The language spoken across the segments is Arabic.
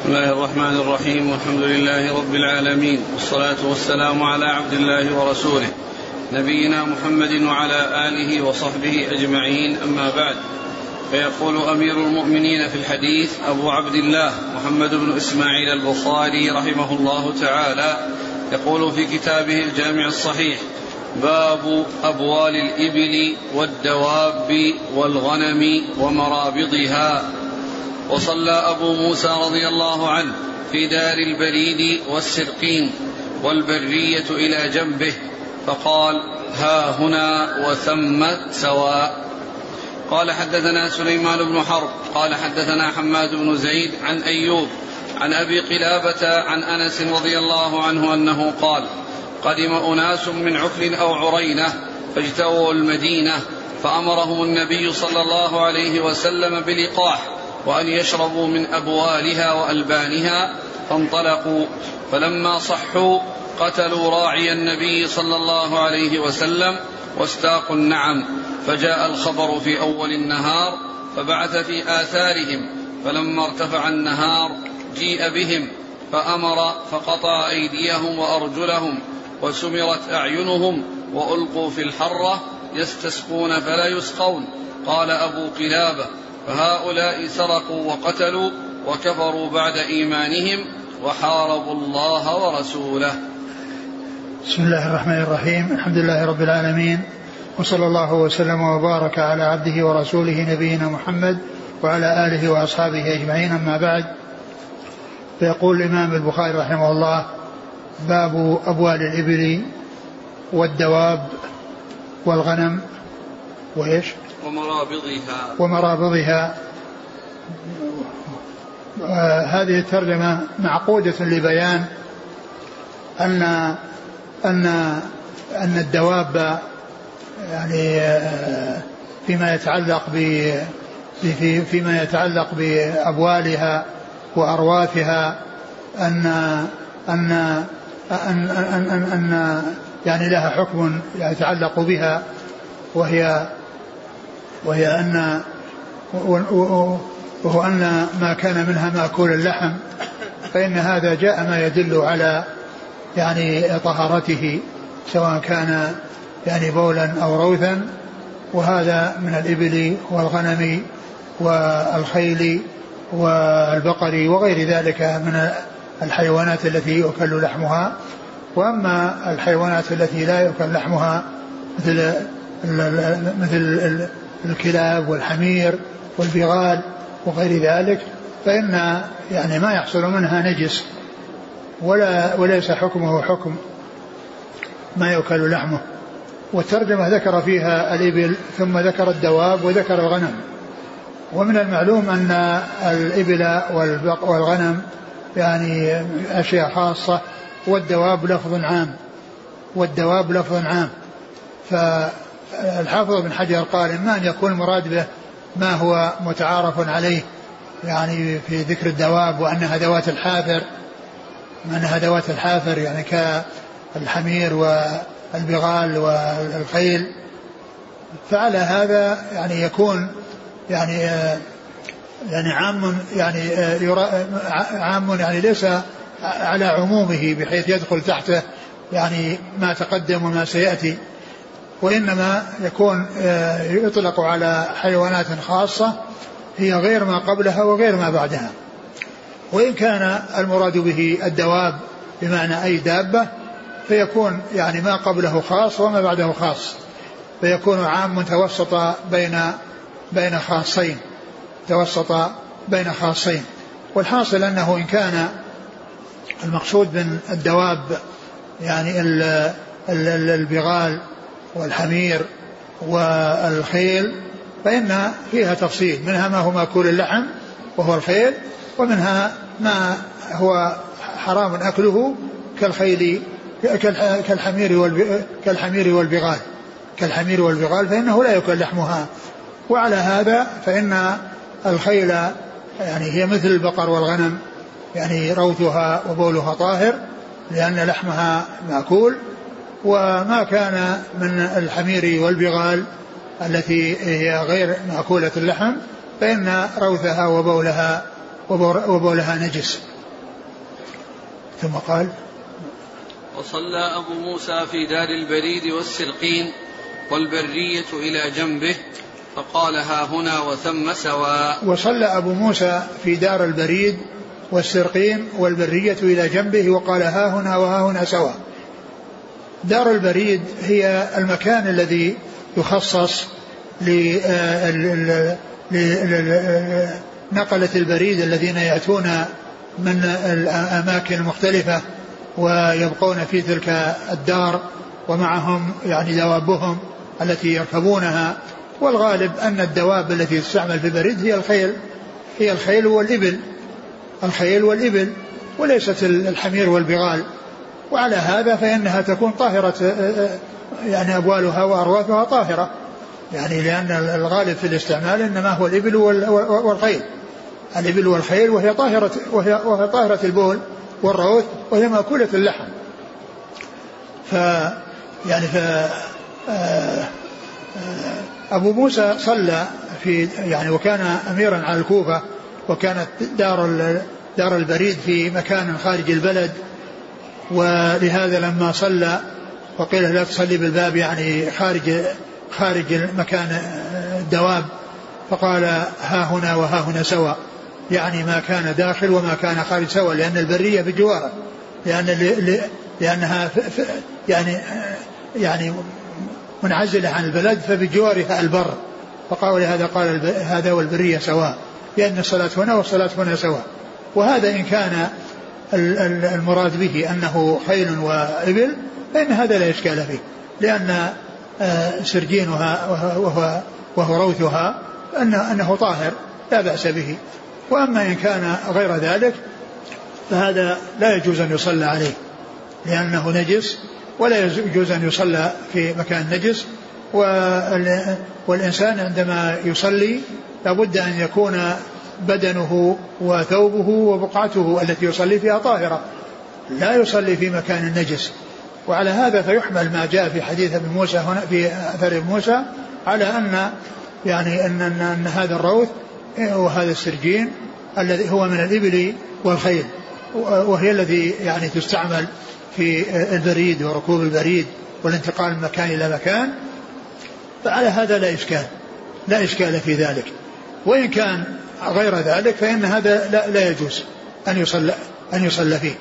بسم الله الرحمن الرحيم والحمد لله رب العالمين والصلاة والسلام على عبد الله ورسوله نبينا محمد وعلى آله وصحبه أجمعين أما بعد فيقول أمير المؤمنين في الحديث أبو عبد الله محمد بن إسماعيل البخاري رحمه الله تعالى يقول في كتابه الجامع الصحيح باب أبوال الإبل والدواب والغنم ومرابضها وصلى أبو موسى رضي الله عنه في دار البريد والسرقين والبرية إلى جنبه فقال ها هنا وثم سواء قال حدثنا سليمان بن حرب قال حدثنا حماد بن زيد عن أيوب عن أبي قلابة عن أنس رضي الله عنه أنه قال قدم أناس من عكر أو عرينة فاجتووا المدينة فأمرهم النبي صلى الله عليه وسلم بلقاح وأن يشربوا من أبوالها وألبانها فانطلقوا. فلما صحوا قتلوا راعي النبي صلى الله عليه وسلم واستاقوا النعم. فجاء الخبر في أول النهار فبعث في آثارهم. فلما ارتفع النهار جيء بهم فأمر فقطع أيديهم وأرجلهم وسمرت أعينهم وألقوا في الحرة يستسقون فلا يسقون. قال أبو قلابة فهؤلاء سرقوا وقتلوا وكفروا بعد إيمانهم وحاربوا الله ورسوله. بسم الله الرحمن الرحيم. الحمد لله رب العالمين. وصلى الله وسلم وبارك على عبده ورسوله نبينا محمد وعلى آله وأصحابه أجمعين. أما بعد فيقول الإمام البخاري رحمه الله باب أبوال الإبل والدواب والغنم. وإيش؟ ومرابضها. ومرابضها. آه هذه الترجمة معقودة لبيان أن أن أن الدواب يعني آه فيما يتعلق ب في فيما يتعلق بأبوالها وأرواثها أن أن أن أن, أن, أن يعني لها حكم يتعلق بها وهي وهي أن وهو أن ما كان منها مأكول اللحم فإن هذا جاء ما يدل على يعني طهارته سواء كان يعني بولا أو روثا وهذا من الإبل والغنم والخيل والبقر وغير ذلك من الحيوانات التي يؤكل لحمها. وأما الحيوانات التي لا يؤكل لحمها مثل مثل الكلاب والحمير والبغال وغير ذلك فإن يعني ما يحصل منها نجس ولا وليس حكمه حكم ما يؤكل لحمه. والترجمة ذكر فيها الإبل ثم ذكر الدواب وذكر الغنم. ومن المعلوم أن الإبل والغنم يعني أشياء خاصة والدواب لفظ عام والدواب لفظ عام. فالحافظ بن حجر قال إما أن يكون المراد به ما هو متعارف عليه يعني في ذكر الدواب وأنها ذوات الحافر أنها ذوات الحافر يعني كالحمير والبغال والخيل. فعلى هذا يعني يكون يعني يعني عام يعني عام يعني ليس على عمومه بحيث يدخل تحته يعني ما تقدم وما سيأتي. وإنما يكون يطلق على حيوانات خاصة هي غير ما قبلها وغير ما بعدها. وإن كان المراد به الدواب بمعنى أي دابة فيكون يعني ما قبله خاص وما بعده خاص فيكون عام متوسط بين بين خاصين توسط بين خاصين. والحاصل أنه إن كان المقصود من الدواب يعني البغال والحمير والخيل فإن فيها تفصيل منها ما هو مأكول اللحم وهو الخيل ومنها ما هو حرام أكله كالخيل كالحمير كالحمير والبغال. كالحمير والبغال فإنه لا يؤكل لحمها. وعلى هذا فإن الخيل يعني هي مثل البقر والغنم يعني روثها وبولها طاهر لأن لحمها مأكول. وما كان من الحمير والبغال التي هي غير مأكولة اللحم فإن روثها وبولها وبولها نجس. ثم قال وصلى أبو موسى في دار البريد والسرقين والبرية إلى جنبه فقال ها هنا وثم سواء وصلى أبو موسى في دار البريد والسرقين والبرية إلى جنبه وقال ها هنا وها هنا سواء دار البريد هي المكان الذي يخصص لنقلة البريد الذين يأتون من الأماكن المختلفة ويبقون في تلك الدار ومعهم يعني دوابهم التي يركبونها. والغالب أن الدواب التي تستعمل في البريد هي الخيل. هي الخيل والإبل. الخيل والإبل وليست الحمير والبغال. وعلى هذا فإنها تكون طاهرة يعني أبوالها وأرواثها طاهرة. يعني لأن الغالب في الاستعمال إنما هو الإبل والخيل. الإبل والخيل وهي طاهرة وهي, وهي طاهرة البول والروث وهي مأكولة اللحم. ف يعني ف أبو موسى صلى في يعني وكان أميرا على الكوفة وكانت دار دار البريد في مكان خارج البلد. ولهذا لما صلى وقيل لا تصلي بالباب يعني خارج خارج مكان الدواب فقال ها هنا وها هنا سواء. يعني ما كان داخل وما كان خارج سواء لأن البرية بجواره لأن لأنها يعني يعني منعزلة عن البلد فبجوارها البر. فقال لهذا قال هذا والبرية سواء لأن الصلاة هنا والصلاة هنا سواء. وهذا إن كان المراد به أنه خيل وإبل فإن هذا لا إشكال فيه. لأن آه، سرجينها وهو, وهو روثها أنه, أنه طاهر لا بأس به. وأما إن كان غير ذلك فهذا لا يجوز أن يصلى عليه لأنه نجس ولا يجوز أن يصلى في مكان نجس. والإنسان عندما يصلي لابد أن يكون بدنه وثوبه وبقعته التي يصلي فيها طاهرة. لا يصلي في مكان نجس. وعلى هذا فيحمل ما جاء في حديث ابن موسى هنا في أثر موسى على أن يعني أن أن, أن هذا الروث وهذا السرجين الذي هو من الإبل والخيل. وهي الذي يعني تستعمل في البريد وركوب البريد والانتقال من مكان إلى مكان. فعلى هذا لا إشكال. لا إشكال في ذلك. وإن كان غير ذلك فإن هذا لا, لا يجوز أن يصلى أن يصلى فيه.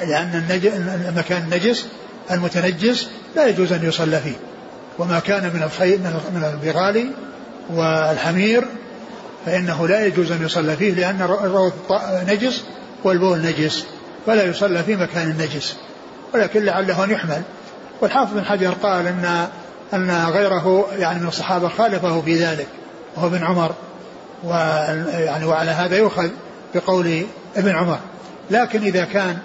لأن المكان النجس المتنجس لا يجوز أن يصلى فيه. وما كان من الخيل من البغال والحمير فإنه لا يجوز أن يصلى فيه لأن الروث نجس والبول نجس فلا يصلى في مكان نجس. ولكن لعله أن يحمل. والحافظ بن حجر قال أن أن غيره يعني من الصحابة خالفه في ذلك وهو ابن عمر. ويعني وعلى هذا يؤخذ بقول ابن عمر. لكن إذا كان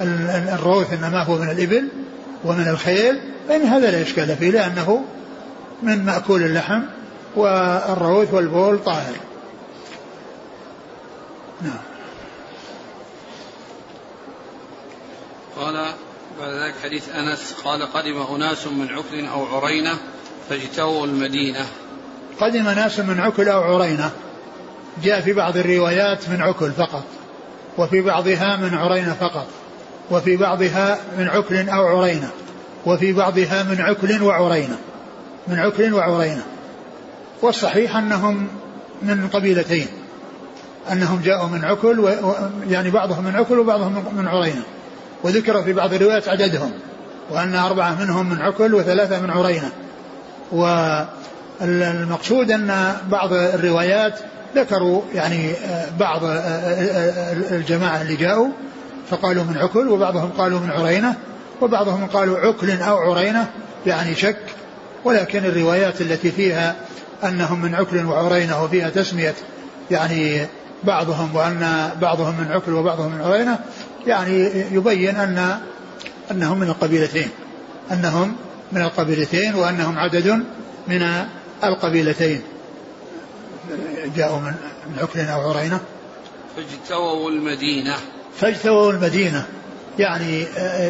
الروث إنما هو من الإبل ومن الخيل فإن هذا لا إشكال فيه لأنه من مأكول اللحم والروث والبول طاهر. نعم. قال بعد ذلك حديث أنس قال قدم أناس من عكل أو عرينة فاجتووا المدينة. قدم ناس من عكل أو عرينة. جاء في بعض الروايات من عكل فقط وفي بعضها من عرينة فقط وفي بعضها من عكل أو عرينة وفي بعضها من عكل وعرينة من عكل وعرينة. والصحيح أنهم من قبيلتين أنهم جاءوا من عكل و... يعني بعضهم من عكل وبعضهم من عرينة. وذكر في بعض الروايات عددهم وأن أربعة منهم من عكل وثلاثة من عرينة. والمقصود أن بعض الروايات ذكروا يعني بعض الجماعة اللي جاءوا فقالوا من عكل وبعضهم قالوا من عرينة وبعضهم قالوا عكل أو عرينة يعني شك. ولكن الروايات التي فيها أنهم من عكل وعرينة وفيها تسمية يعني بعضهم وأن بعضهم من عكل وبعضهم من عرينة يعني يبين أن أنهم من القبيلتين. أنهم من القبيلتين وأنهم عدد من القبيلتين. جاءوا من عكل أو عرينة. فاجتووا المدينة. فاجتووا المدينة. يعني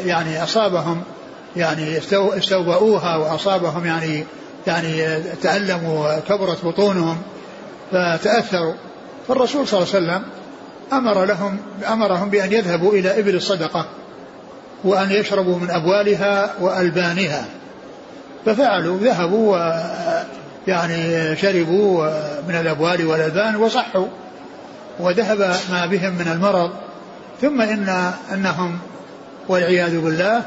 يعني أصابهم يعني استوبؤوها وأصابهم يعني يعني تألموا وكبرت بطونهم فتأثروا. فالرسول صلى الله عليه وسلم أمر لهم أمرهم بأن يذهبوا إلى إبل الصدقة وأن يشربوا من أبوالها وألبانها. ففعلوا ذهبوا يعني شربوا من الأبوال والألبان وصحوا وذهب ما بهم من المرض. ثم إن أنهم والعياذ بالله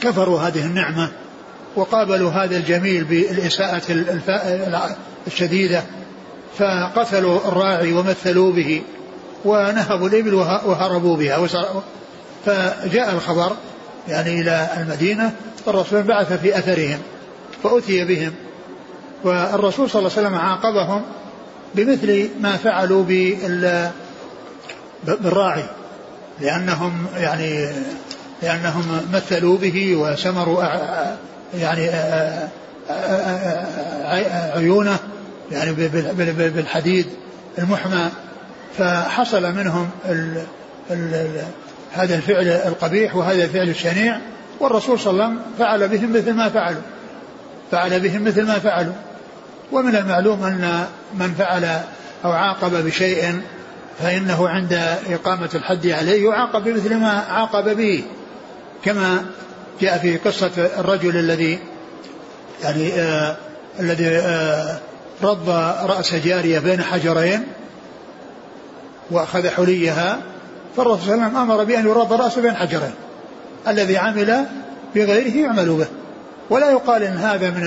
كفروا هذه النعمة وقابلوا هذا الجميل بالإساءة الشديدة فقتلوا الراعي ومثلوا به ونهبوا الإبل وهربوا بها. فجاء الخبر يعني إلى المدينة فالرسول بعث في أثرهم فأتي بهم. والرسول صلى الله عليه وسلم عاقبهم بمثل ما فعلوا بالراعي لأنهم يعني لأنهم مثلوا به وسمروا يعني عيونه يعني بالحديد المحمى. فحصل منهم ال ال هذا الفعل القبيح وهذا الفعل الشنيع والرسول صلى الله عليه وسلم فعل بهم مثل ما فعلوا فعل بهم مثل ما فعلوا. ومن المعلوم أن من فعل أو عاقب بشيء فإنه عند إقامة الحد عليه يعاقب بمثل ما عاقب به كما جاء في قصة الرجل الذي يعني آه الذي آه رض رأس جارية بين حجرين وأخذ حليها فالرسول صلى الله عليه وسلم أمر بأن يرض رأسه بين حجرين الذي عمل بغيره يعمل به. ولا يقال إن هذا من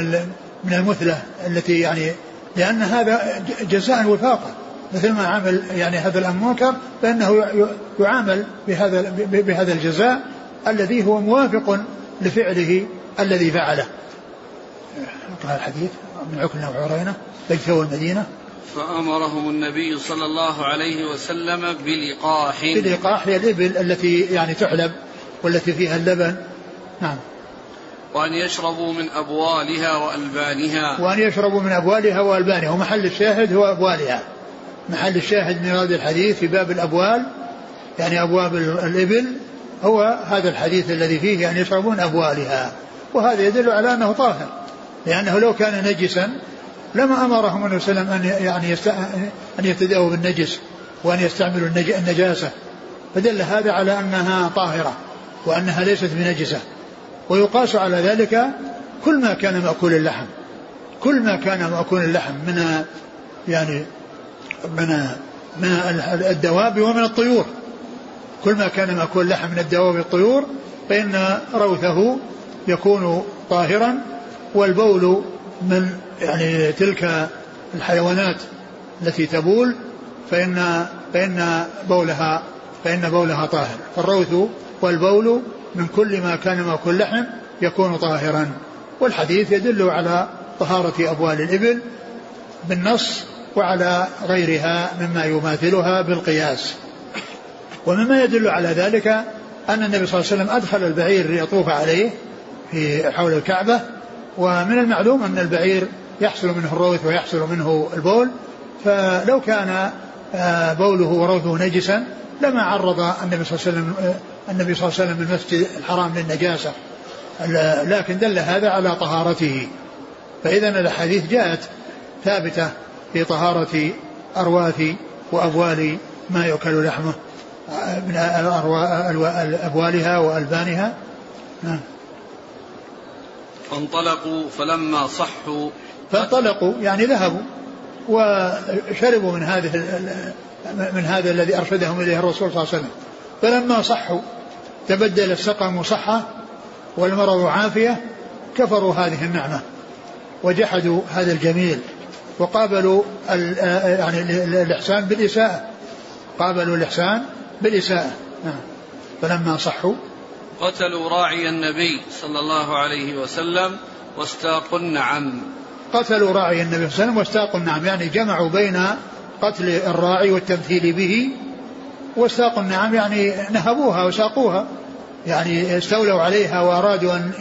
من المثلة التي يعني لأن هذا جزاء وفاقا مثل ما عمل يعني هذا المنكر فإنه يعامل بهذا بهذا الجزاء الذي هو موافق لفعله الذي فعله. اقرأ الحديث من عكنة وعرينة بيته المدينة فأمرهم النبي صلى الله عليه وسلم بلقاح. بلقاح هي الإبل التي يعني تحلب والتي فيها اللبن. نعم. وأن يشربوا من أبوالها وألبانها. وأن يشربوا من أبوالها وألبانها. ومحل الشاهد هو أبوالها. محل الشاهد من هذا الحديث في باب الأبوال يعني أبواب الإبل. هو هذا الحديث الذي فيه أن يشربون أبوالها. وهذا يدل على أنه طاهر. لأنه لو كان نجسا لما أمرهم النبي صلى الله عليه وسلم أن يعني. أن يبتدأوا بالنجس وأن يستعملوا النجاسة. فدل هذا على أنها طاهرة وأنها ليست بنجسة. ويقاس على ذلك كل ما كان مأكول اللحم. كل ما كان مأكول اللحم من يعني من من الدواب ومن الطيور. كل ما كان مأكول اللحم من الدواب والطيور فإن روثه يكون طاهرا والبول من يعني تلك الحيوانات التي تبول فإن فإن بولها فإن بولها طاهر. فالروث والبول من كل ما كان مأكل لحم يكون طاهرا. والحديث يدل على طهارة أبوال الإبل بالنص وعلى غيرها مما يماثلها بالقياس. ومما يدل على ذلك أن النبي صلى الله عليه وسلم أدخل البعير ليطوف عليه في حول الكعبة ومن المعلوم أن البعير يحصل منه الروث ويحصل منه البول. فلو كان آه، بوله وروثه نجسا لما عرض النبي صلى الله عليه وسلم آه، النبي صلى الله عليه وسلم المسجد الحرام للنجاسة. لكن دل هذا على طهارته. فإذا الأحاديث جاءت ثابتة في طهارة أرواث وأبوال ما يؤكل لحمه من أبوالها وألبانها. نعم. فانطلقوا فلما صحوا فانطلقوا يعني ذهبوا وشربوا من هذه من هذا الذي أرشدهم إليه الرسول صلى الله عليه وسلم. فلما صحوا تبدل السقم صحة والمرض عافية كفروا هذه النعمة وجحدوا هذا الجميل وقابلوا يعني الإحسان بالإساءة. قابلوا الإحسان بالإساءة. نعم. فلما صحوا قتلوا راعي النبي صلى الله عليه وسلم واستاقوا النعم. قتلوا راعي النبي صلى الله عليه وسلم واستاقوا النعم يعني جمعوا بين قتل الراعي والتمثيل به واستاقوا النعم يعني نهبوها وساقوها يعني استولوا عليها وأرادوا ان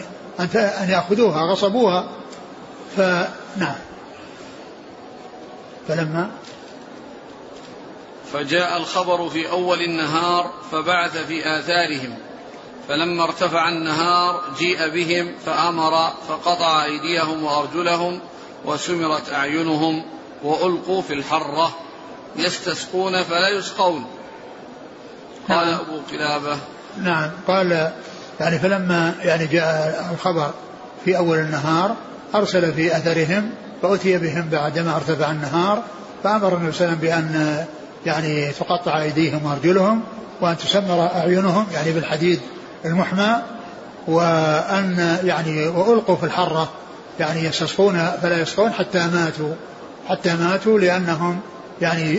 أن يأخذوها غصبوها. فنعم فلما فجاء الخبر في أول النهار فبعث في آثارهم. فلما ارتفع النهار جيء بهم فأمر فقطع أيديهم وأرجلهم وسمرت أعينهم وألقوا في الحرة يستسقون فلا يسقون. قال نعم. أبو قلابة نعم قال يعني فلما يعني جاء الخبر في أول النهار أرسل في أثرهم فأتي بهم بعدما أرتفع النهار فأمر النبي صلى الله عليه وسلم بأن يعني تقطع أيديهم وأرجلهم وأن تسمر أعينهم يعني بالحديد المحمى وأن يعني وألقوا في الحرة يعني يستصفون فلا يسقون حتى ماتوا حتى ماتوا لأنهم يعني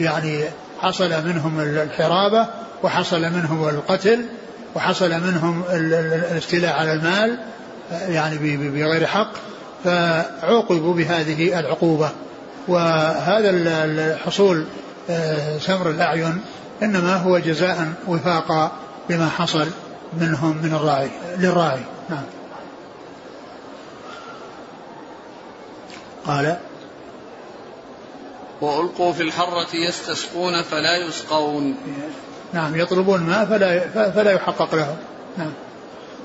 يعني حصل منهم الحرابة وحصل منهم القتل وحصل منهم الاستيلاء على المال يعني بغير حق فعوقبوا بهذه العقوبة. وهذا الحصول آه، سمر الأعين إنما هو جزاء وفاقا بما حصل منهم من الراعي للراعي. نعم. قال وألقوا في الحرة يستسقون فلا يسقون. نعم يطلبون ماء فلا فلا يحقق لهم. نعم.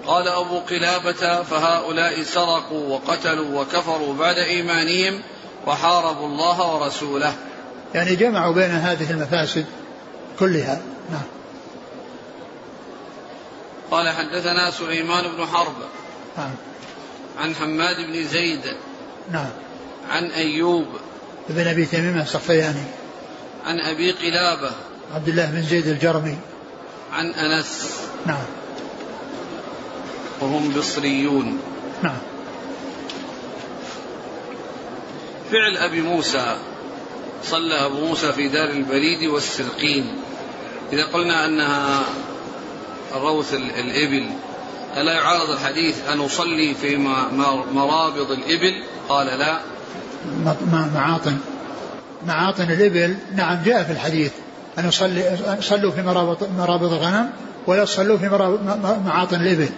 قال أبو قلابة فهؤلاء سرقوا وقتلوا وكفروا بعد إيمانهم وحاربوا الله ورسوله. يعني جمعوا بين هذه المفاسد كلها. نعم. قال حدثنا سليمان بن حرب نعم. عن حماد بن زيد نعم. عن أيوب بن أبي تميم الصفياني عن أبي قلابة. عبد الله بن زيد الجرمي. عن أنس. نعم. وهم بصريون. نعم. فعل أبي موسى. صلى أبو موسى في دار البريد والسرقين. إذا قلنا أنها روث الإبل ألا يعارض الحديث أن أصلي في مرابض الإبل؟ قال لا. معاطن. معاطن الإبل. نعم جاء في الحديث. أن يصلي صلوا في مرابط, مرابض الغنم ولا تصلوا في معاطن الإبل.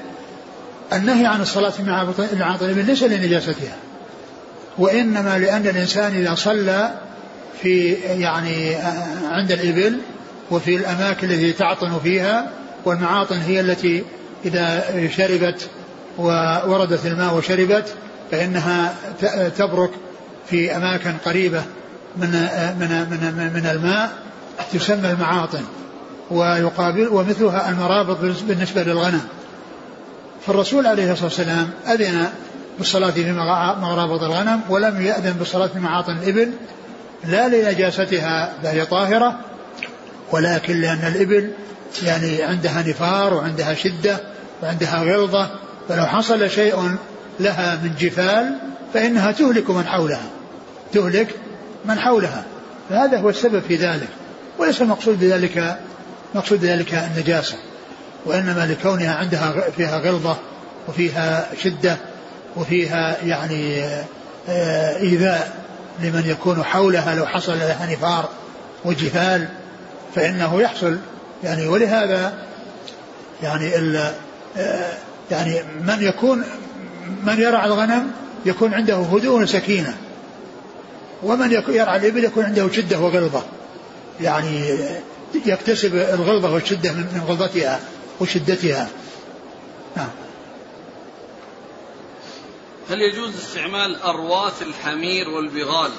النهي عن الصلاة في معاطن الإبل ليس لنجاستها. وإنما لأن الإنسان إذا صلى في يعني عند الإبل وفي الأماكن التي تعطن فيها والمعاطن هي التي إذا شربت ووردت الماء وشربت فإنها تبرك في أماكن قريبة من من من من الماء تسمى المعاطن ويقابل ومثلها المرابط بالنسبة للغنم. فالرسول عليه الصلاة والسلام أذن بالصلاة في مرابط الغنم ولم يأذن بالصلاة في معاطن الإبل لا لنجاستها فهي طاهرة ولكن لأن الإبل يعني عندها نفار وعندها شدة وعندها غلظة فلو حصل شيء لها من جفال فإنها تهلك من حولها. تهلك من حولها. فهذا هو السبب في ذلك. وليس المقصود بذلك مقصود بذلك النجاسة وإنما لكونها عندها فيها غلظة وفيها شدة وفيها يعني آه، إيذاء لمن يكون حولها. لو حصل لها نفار وجفال فإنه يحصل. يعني ولهذا يعني ال آه، يعني من يكون من يرعى الغنم يكون عنده هدوء وسكينة. ومن يرعى الإبل يكون عنده شدة وغلظة. يعني يكتسب الغلظة والشدة من غلظتها وشدتها. نعم. هل يجوز استعمال أرواث الحمير والبغال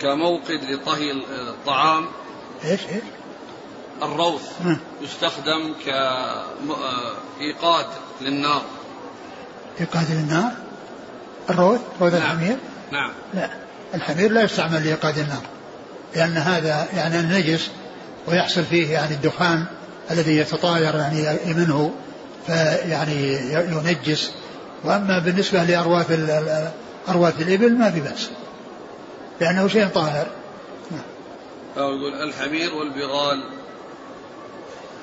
كموقد لطهي الطعام؟ إيش إيش؟ الروث يستخدم كإيقاد للنار. إيقاد للنار؟ الروث؟ روث نعم. الحمير؟ نعم. لا الحمير لا يستعمل لإيقاد النار لأن هذا يعني النجس ويحصل فيه يعني الدخان الذي يتطاير يعني منه فيعني ينجس. وأما بالنسبة لأرواث أرواث الإبل ما في بأس لأنه شيء طاهر. أو يقول الحمير والبغال.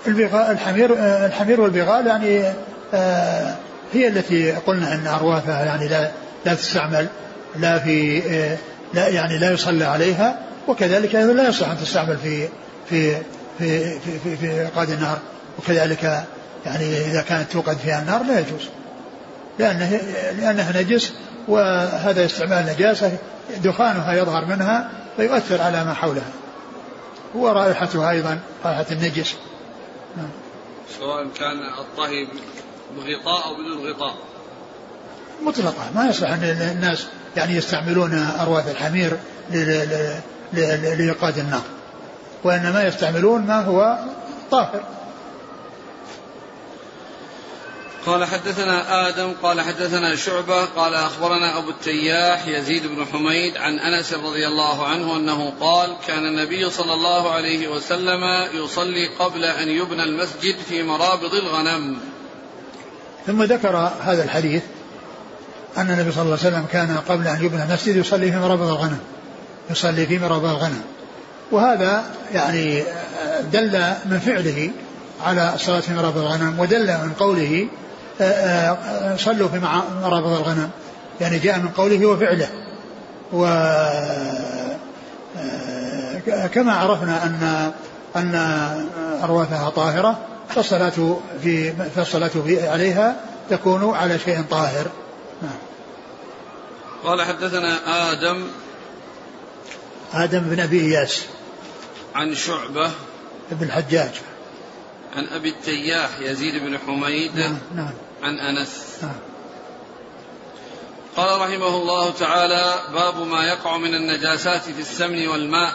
البغال الحمير الحمير والبغال يعني آه هي التي قلنا إن أرواثها يعني لا لا تستعمل. لا في آه لا يعني لا يصلى عليها وكذلك لا يصح أن تستعمل في في في في في, في إيقاد النار. وكذلك يعني إذا كانت توقد فيها النار لا يجوز. لأنه لانها نجس وهذا استعمال نجاسة دخانها يظهر منها فيؤثر على ما حولها. ورائحتها أيضا رائحة النجس. سواء كان الطهي بغطاء أو بدون غطاء. مطلقة ما يصح أن الناس يعني يستعملون أرواث الحمير لإيقاد النار. وإنما يستعملون ما هو طاهر. قال حدثنا آدم قال حدثنا شعبة قال أخبرنا أبو التياح يزيد بن حميد عن أنس رضي الله عنه أنه قال كان النبي صلى الله عليه وسلم يصلي قبل أن يبنى المسجد في مرابض الغنم. ثم ذكر هذا الحديث أن النبي صلى الله عليه وسلم كان قبل أن يبنى المسجد يصلي في مرابض الغنم. يصلي في مرابض الغنم. وهذا يعني دل من فعله على الصلاة في مرابض الغنم ودل من قوله آه، آه، صلوا في مرابض الغنم. يعني جاء من قوله وفعله. و آه، كما عرفنا أن أن أرواثها طاهرة فالصلاة في فالصلاة عليها تكون على شيء طاهر. قال حدثنا آدم آدم بن أبي إياس عن شعبة بن الحجاج. عن أبي التياح يزيد بن حميد نعم, نعم. عن أنس. نعم. قال رحمه الله تعالى باب ما يقع من النجاسات في السمن والماء.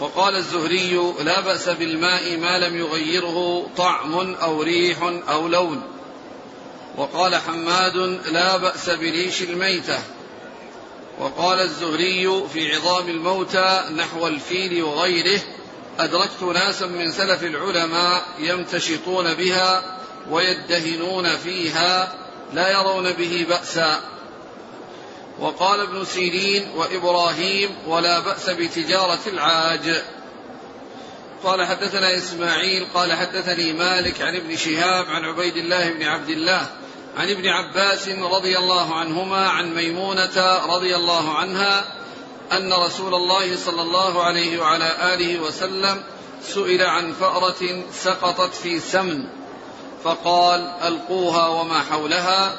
وقال الزهري لا بأس بالماء ما لم يغيره طعم أو ريح أو لون. وقال حماد لا بأس بريش الميتة. وقال الزهري في عظام الموتى نحو الفيل وغيره أدركت ناسا من سلف العلماء يمتشطون بها ويدهنون فيها لا يرون به بأسا. وقال ابن سيرين وإبراهيم ولا بأس بتجارة العاج. قال حدثنا إسماعيل قال حدثني مالك عن ابن شهاب عن عبيد الله بن عبد الله عن ابن عباس رضي الله عنهما عن ميمونة رضي الله عنها أن رسول الله صلى الله عليه وعلى آله وسلم سئل عن فأرة سقطت في سمن فقال ألقوها وما حولها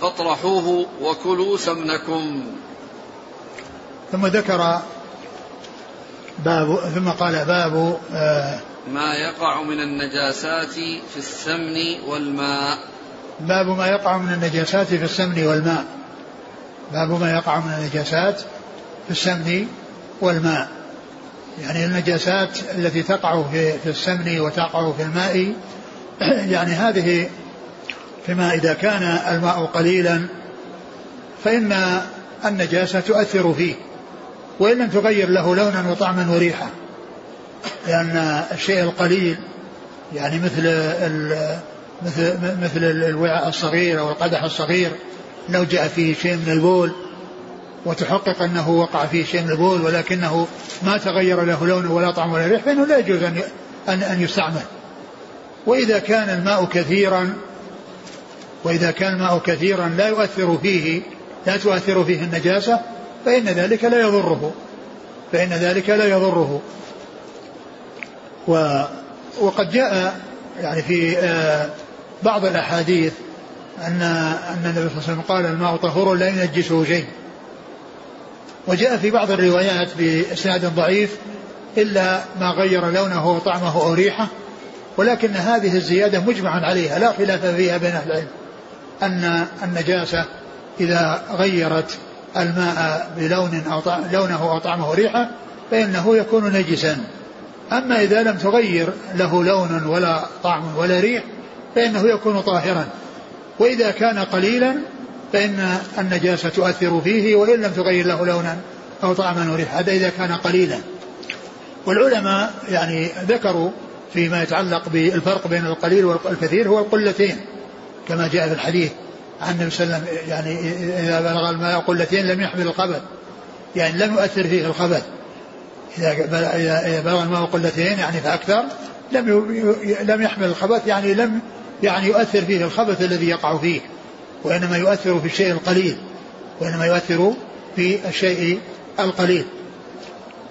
فاطرحوه وكلوا سمنكم. ثم ذكر باب ثم قال باب آه ما يقع من النجاسات في السمن والماء. باب ما يقع من النجاسات في السمن والماء. باب ما يقع من النجاسات في السمن والماء. يعني النجاسات التي تقع في, السمن وتقع في الماء يعني هذه فيما إذا كان الماء قليلا فإن النجاسة تؤثر فيه وإن لم تغير له لونا وطعما وريحة لأن الشيء القليل يعني مثل مثل مثل الوعاء الصغير أو القدح الصغير لو جاء فيه شيء من البول وتحقق أنه وقع فيه شيء من البول ولكنه ما تغير له لونه ولا طعم ولا ريح فإنه لا يجوز أن أن أن يستعمل. وإذا كان الماء كثيرا وإذا كان الماء كثيرا لا يؤثر فيه لا تؤثر فيه النجاسة فإن ذلك لا يضره. فإن ذلك لا يضره. و وقد جاء يعني في آه، بعض الأحاديث أن أن النبي صلى الله عليه وسلم قال الماء طهور لا ينجسه شيء. وجاء في بعض الروايات بإسناد ضعيف إلا ما غير لونه وطعمه أو ريحه ولكن هذه الزيادة مجمع عليها لا خلاف فيها بين أهل العلم. أن النجاسة إذا غيرت الماء بلون أو لونه أو طعمه ريحة فإنه يكون نجسا. أما إذا لم تغير له لون ولا طعم ولا ريح فإنه يكون طاهرا. وإذا كان قليلا فإن النجاسة تؤثر فيه وإن لم تغير له لونا أو طعما وريحا هذا إذا كان قليلا. والعلماء يعني ذكروا فيما يتعلق بالفرق بين القليل والكثير هو القلتين كما جاء في الحديث عن النبي صلى الله عليه وسلم يعني إذا بلغ الماء قلتين لم يحمل الخبث يعني لم يؤثر فيه الخبث. إذا بلغ الماء قلتين يعني فأكثر لم لم يحمل الخبث يعني لم يعني يؤثر فيه الخبث الذي يقع فيه وإنما يؤثر في الشيء القليل وإنما يؤثر في الشيء القليل.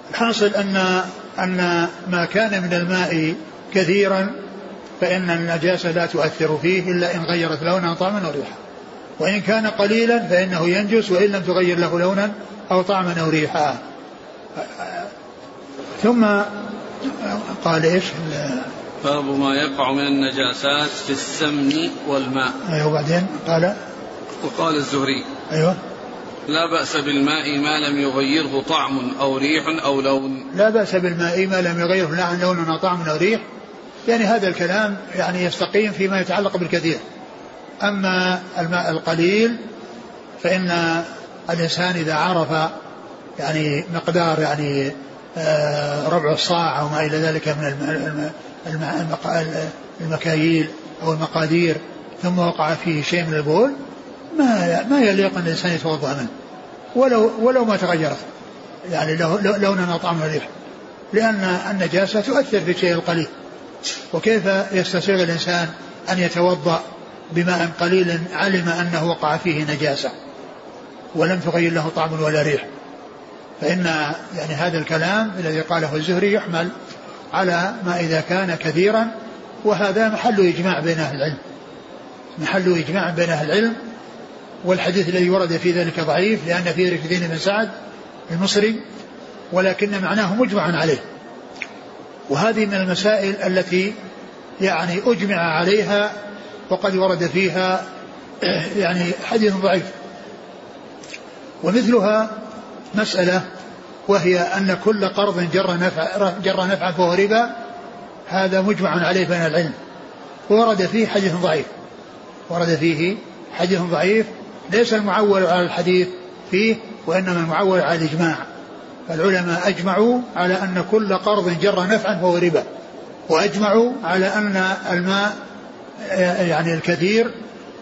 الحاصل أن أن ما كان من الماء كثيرا فإن النجاسة لا تؤثر فيه إلا إن غيرت لونا طعما أو ريحا. وإن كان قليلا فإنه ينجس وإن لم تغير له لونا أو طعما أو ريحا. ثم قال إيش؟ باب ما يقع من النجاسات في السمن والماء. أيوه وبعدين قال؟ وقال الزهري أيوه. لا بأس بالماء ما لم يغيره طعم أو ريح أو لون. لا بأس بالماء ما لم يغيره لا عن لون أو طعم أو ريح. يعني هذا الكلام يعني يستقيم فيما يتعلق بالكثير. أما الماء القليل فإن الإنسان إذا عرف يعني مقدار يعني آه، ربع الصاع أو ما إلى ذلك من المكاييل أو المقادير ثم وقع فيه شيء من البول ما ما يليق أن الإنسان يتوضأ منه ولو ولو ما تغيرت. يعني لونا أو طعما ريح. لأن النجاسة تؤثر في الشيء القليل وكيف يستسيغ الإنسان أن يتوضأ بماء قليل علم أنه وقع فيه نجاسة ولم تغير له طعم ولا ريح. فإن يعني هذا الكلام الذي قاله الزهري يحمل على ما إذا كان كثيرا وهذا محل إجماع بين أهل العلم. محل إجماع بين أهل العلم والحديث الذي ورد في ذلك ضعيف لأن فيه رشدين بن سعد المصري ولكن معناه مجمع عليه. وهذه من المسائل التي يعني أجمع عليها وقد ورد فيها يعني حديث ضعيف. ومثلها مسألة وهي أن كل قرض جر نفع جر نفعا فهو ربا هذا مجمع عليه بين العلم. ورد فيه حديث ضعيف. ورد فيه حديث ضعيف ليس المعول على الحديث فيه وإنما المعول على الإجماع. فالعلماء أجمعوا على أن كل قرض جر نفعا فهو ربا. وأجمعوا على أن الماء يعني الكثير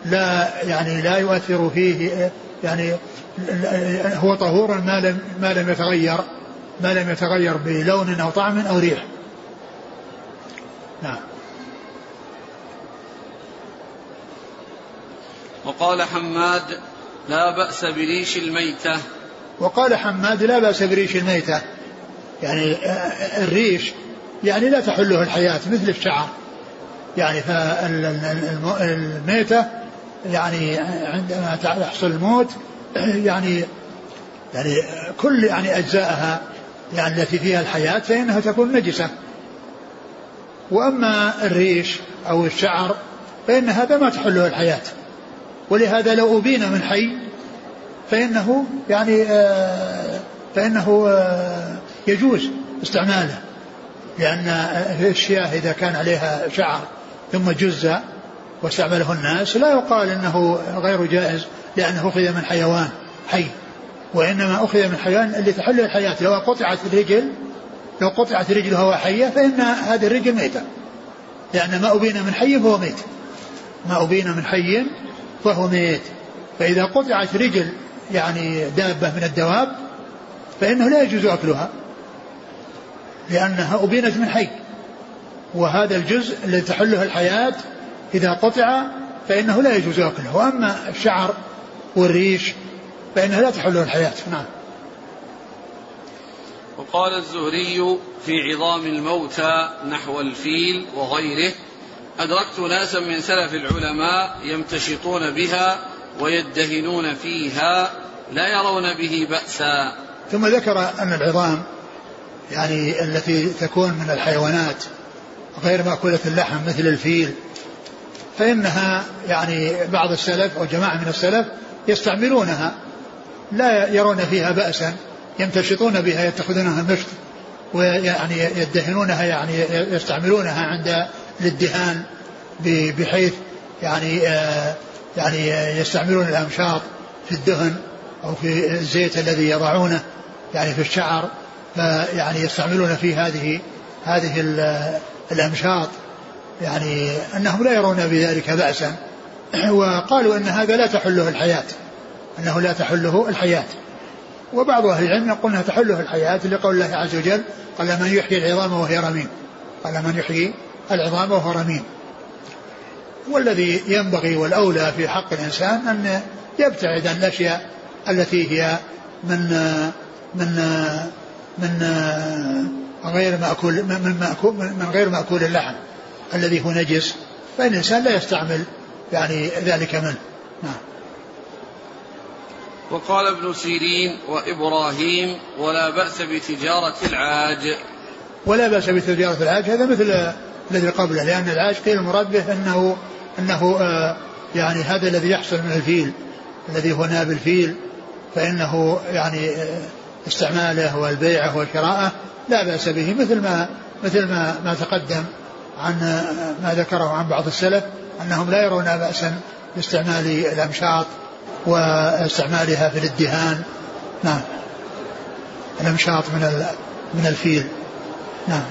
لا يعني لا يؤثر فيه يعني هو طهور ما لم ما لم يتغير ما لم يتغير بلون أو طعم أو ريح. نعم. وقال حماد لا بأس بريش الميتة وقال حماد لا بأس بريش الميتة يعني الريش يعني لا تحله الحياة مثل الشعر يعني فالميتة يعني عندما يحصل الموت يعني يعني كل يعني أجزائها يعني التي فيها الحياة فإنها تكون نجسة. وأما الريش أو الشعر فإن هذا ما تحله الحياة. ولهذا لو أبين من حي فإنه يعني آه، فإنه آه، يجوز استعماله. لأن الشياه إذا كان عليها شعر ثم جز واستعمله الناس لا يقال إنه غير جائز لأنه أخذ من حيوان حي وإنما أخذ من حيوان اللي تحل الحياة. لو قطعت الرجل لو قطعت رجله وهو حيه فإن هذه الرجل ميته لأن ما أبين من حي فهو ميت. ما أبين من حي فهو ميت. فإذا قطعت رجل يعني دابة من الدواب فإنه لا يجوز أكلها لأنها أبينت من حي. وهذا الجزء الذي تحله الحياة إذا قطع فإنه لا يجوز أكله وأما الشعر والريش فإنها لا تحله الحياة. نعم. وقال الزهري في عظام الموتى نحو الفيل وغيره أدركت ناسا من سلف العلماء يمتشطون بها ويدهنون فيها لا يرون به بأسا. ثم ذكر أن العظام يعني التي تكون من الحيوانات غير مأكولة اللحم مثل الفيل فإنها يعني بعض السلف أو جماعة من السلف يستعملونها لا يرون فيها بأسا يمتشطون بها يتخذونها مشط ويعني يدهنونها يعني يستعملونها عند الادهان بحيث يعني آه، يعني يستعملون الأمشاط في الدهن أو في الزيت الذي يضعونه يعني في الشعر فيعني يستعملون في هذه هذه الأمشاط. يعني أنهم لا يرون بذلك بأسا. وقالوا أن هذا لا تحله الحياة. أنه لا تحله الحياة. وبعض أهل العلم يقول أنها تحله الحياة لقول الله عز وجل قال من يحيي العظام وهي رميم. قال من يحيي العظام وهو رميم. والذي ينبغي والأولى في حق الإنسان أن يبتعد عن الأشياء التي هي من من من غير مأكول من مأكول من غير مأكول اللحم. الذي هو نجس فإن الإنسان لا يستعمل يعني ذلك منه. نعم. وقال ابن سيرين وإبراهيم ولا بأس بتجارة العاج. ولا بأس بتجارة العاج هذا مثل الذي قبله لأن العاج قيل المراد به أنه أنه آه يعني هذا الذي يحصل من الفيل الذي هو ناب الفيل فإنه يعني آه استعماله والبيعه وشراءه لا بأس به مثل ما مثل ما ما تقدم. عن ما ذكره عن بعض السلف أنهم لا يرون بأسا باستعمال الأمشاط واستعمالها في الادهان. نعم. الأمشاط من من الفيل. نعم.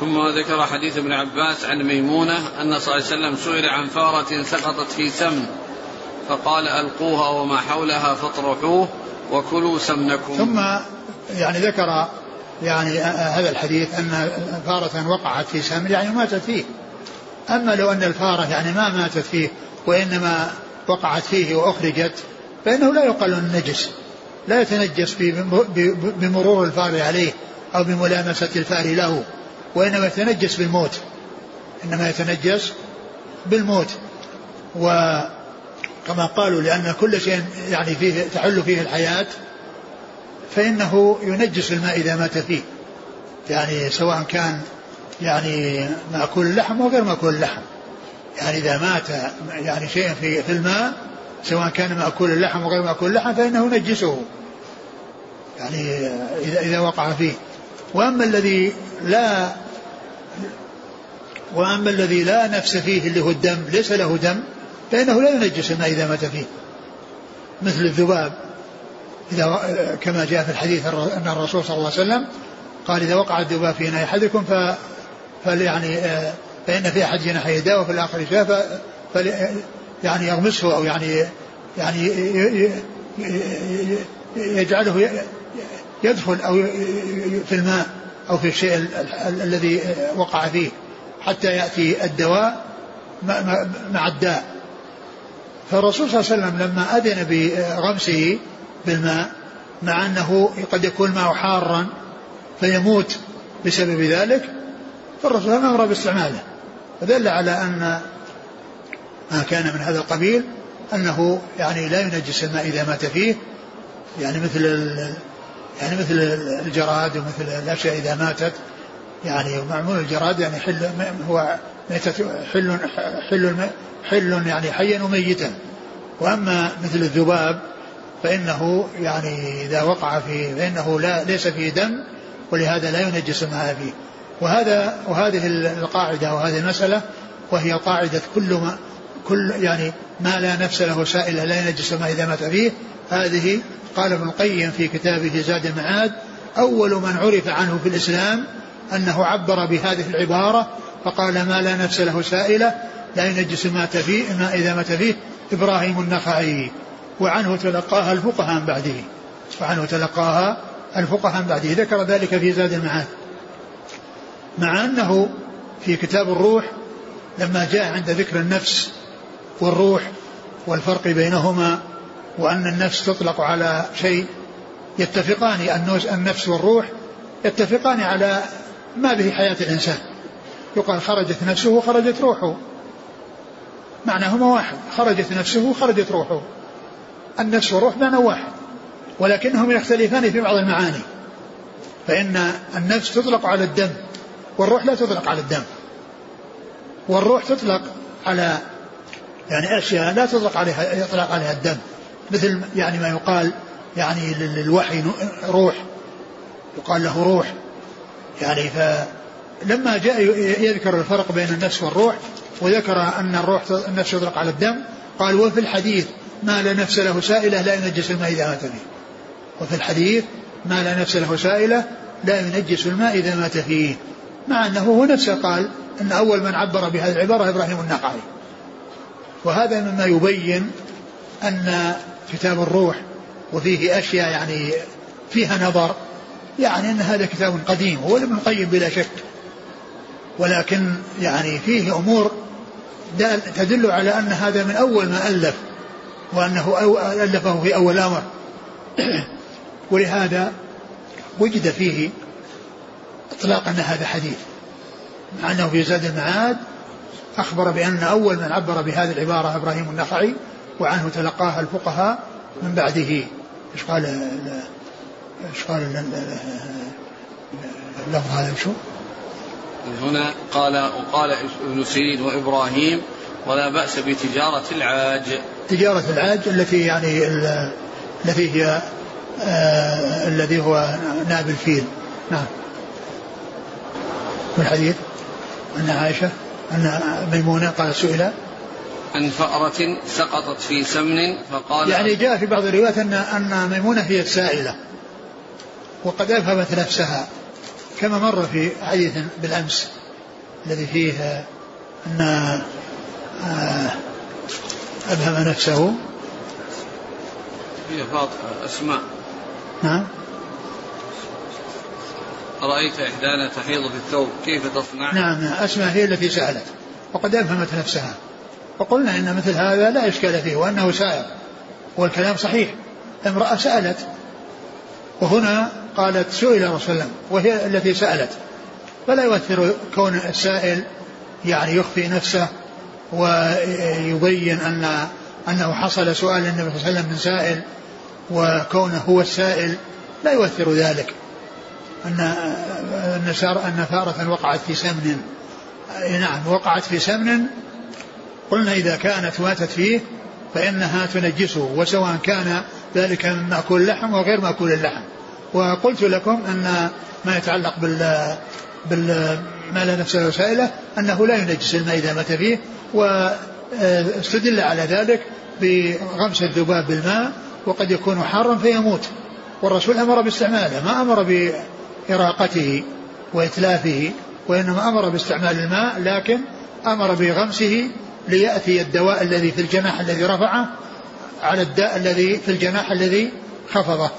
ثم ذكر حديث ابن عباس عن ميمونة أن صلى الله عليه وسلم سئل عن فارة سقطت في سم فقال ألقوها وما حولها فاطرحوه وكلوا سمنكم. ثم يعني ذكر يعني هذا الحديث أن فارة وقعت في سم يعني ماتت فيه. أما لو أن الفارة يعني ما ماتت فيه وإنما وقعت فيه وأخرجت فإنه لا يقال النجس لا يتنجس بمرور الفار عليه أو بملامسة الفار له وإنما يتنجس بالموت. إنما يتنجس بالموت. وكما قالوا لأن كل شيء يعني فيه تحل فيه الحياة فإنه ينجس الماء إذا مات فيه. يعني سواء كان يعني مأكول اللحم أو غير مأكول اللحم. يعني إذا مات يعني شيء في, في الماء سواء كان مأكول اللحم أو غير مأكول اللحم فإنه ينجسه. يعني إذا إذا وقع فيه. وأما الذي لا وأما الذي لا نفس فيه اللي هو الدم ليس له دم فإنه لا ينجس الماء إذا مات فيه. مثل الذباب. إذا كما جاء في الحديث أن الرسول صلى الله عليه وسلم قال إذا وقع الذباب في إناء أحدكم ف فليعني فإن في أحد جناحيه داء وفي الآخر شاء فل يعني يغمسه أو يعني يعني يجعله يدخل أو في الماء أو في الشيء الذي وقع فيه حتى يأتي الدواء مع الداء. فالرسول صلى الله عليه وسلم لما أذن بغمسه بالماء مع أنه قد يكون الماء حارا فيموت بسبب ذلك فالرسول أمر باستعماله. فدل على أن ما كان من هذا القبيل أنه يعني لا ينجس الماء إذا مات فيه. يعني مثل يعني مثل الجراد ومثل الأشياء إذا ماتت. يعني معمول الجراد يعني حل هو ميتة حل حل حل يعني حيا وميتا. وأما مثل الذباب فإنه يعني إذا وقع فيه فإنه لا ليس فيه دم ولهذا لا ينجس ما فيه. وهذا وهذه القاعدة وهذه المسألة وهي قاعدة كل ما كل يعني ما لا نفس له سائلة لا ينجس ما إذا مات فيه. هذه قال ابن القيم في كتابه زاد المعاد أول من عرف عنه في الإسلام أنه عبر بهذه العبارة فقال ما لا نفس له سائلة لا ينجس ما فيه ما إذا مات فيه إبراهيم النخعي. وعنه تلقاها الفقهاء من بعده. وعنه تلقاها الفقهاء من بعده. ذكر ذلك في زاد المعاد. مع أنه في كتاب الروح لما جاء عند ذكر النفس والروح والفرق بينهما وأن النفس تطلق على شيء يتفقان النفس والروح يتفقان على ما به حياة الإنسان. يقال خرجت نفسه وخرجت روحه. معناهما واحد خرجت نفسه وخرجت روحه. النفس والروح معنى واحد ولكنهم يختلفان في بعض المعاني. فإن النفس تطلق على الدم والروح لا تطلق على الدم. والروح تطلق على يعني أشياء لا تطلق عليها يطلق عليها الدم. مثل يعني ما يقال يعني للوحي روح يقال له روح. يعني فلما جاء يذكر الفرق بين النفس والروح وذكر أن الروح النفس يطلق على الدم قال وفي الحديث ما لا نفس له سائلة لا ينجس الماء إذا مات فيه. وفي الحديث ما لا نفس له سائلة لا ينجس الماء إذا مات فيه. مع أنه هو نفسه قال أن أول من عبر بهذه العبارة إبراهيم النقعي وهذا مما يبين أن كتاب الروح وفيه أشياء يعني فيها نظر يعني أن هذا كتاب قديم هو ابن القيم بلا شك. ولكن يعني فيه أمور تدل على أن هذا من أول ما ألف. وأنه ألفه في أول أمر ولهذا وجد فيه إطلاق أن هذا حديث مع أنه في زاد المعاد أخبر بأن أول من عبر بهذه العبارة إبراهيم النخعي وعنه تلقاها الفقهاء من بعده. إيش قال إيش قال اللفظ هذا؟ شو؟ هنا قال وقال ابن سيرين وإبراهيم ولا بأس بتجارة العاج. تجاره العاج التي يعني التي هي آه الذي هو ناب الفيل. نعم. والحديث أن عائشة أن ميمونة قال سئل. عن فأرة سقطت في سمن فقال يعني جاء في بعض الروايات أن أن ميمونة هي السائلة وقد أفهمت نفسها كما مر في حديث بالأمس الذي فيه أن آه، أبهم نفسه هي فاطمة أسماء. نعم. أرأيت إحدانا تحيض في الثوب كيف تصنع؟ نعم أسماء هي التي سألت وقد أفهمت نفسها. وقلنا إن مثل هذا لا إشكال فيه وأنه سائر والكلام صحيح. امرأة سألت وهنا قالت سئل رسول الله وهي التي سألت. فلا يؤثر كون السائل يعني يخفي نفسه ويبين أن أنه حصل سؤال النبي صلى الله عليه وسلم من سائل وكونه هو السائل لا يؤثر ذلك. أن أن أن فارة وقعت في سمن. نعم وقعت في سمن. قلنا إذا كانت ماتت فيه فإنها تنجسه وسواء كان ذلك من مأكول اللحم وغير مأكول اللحم. وقلت لكم أن ما يتعلق بال بال ما لا نفس له سائلة أنه لا ينجس الماء إذا مات فيه واستدل على ذلك بغمس الذباب بالماء وقد يكون حارا فيموت. والرسول أمر باستعماله ما أمر بإراقته وإتلافه وإنما أمر باستعمال الماء لكن أمر بغمسه ليأتي الدواء الذي في الجناح الذي رفعه على الداء الذي في الجناح الذي خفضه.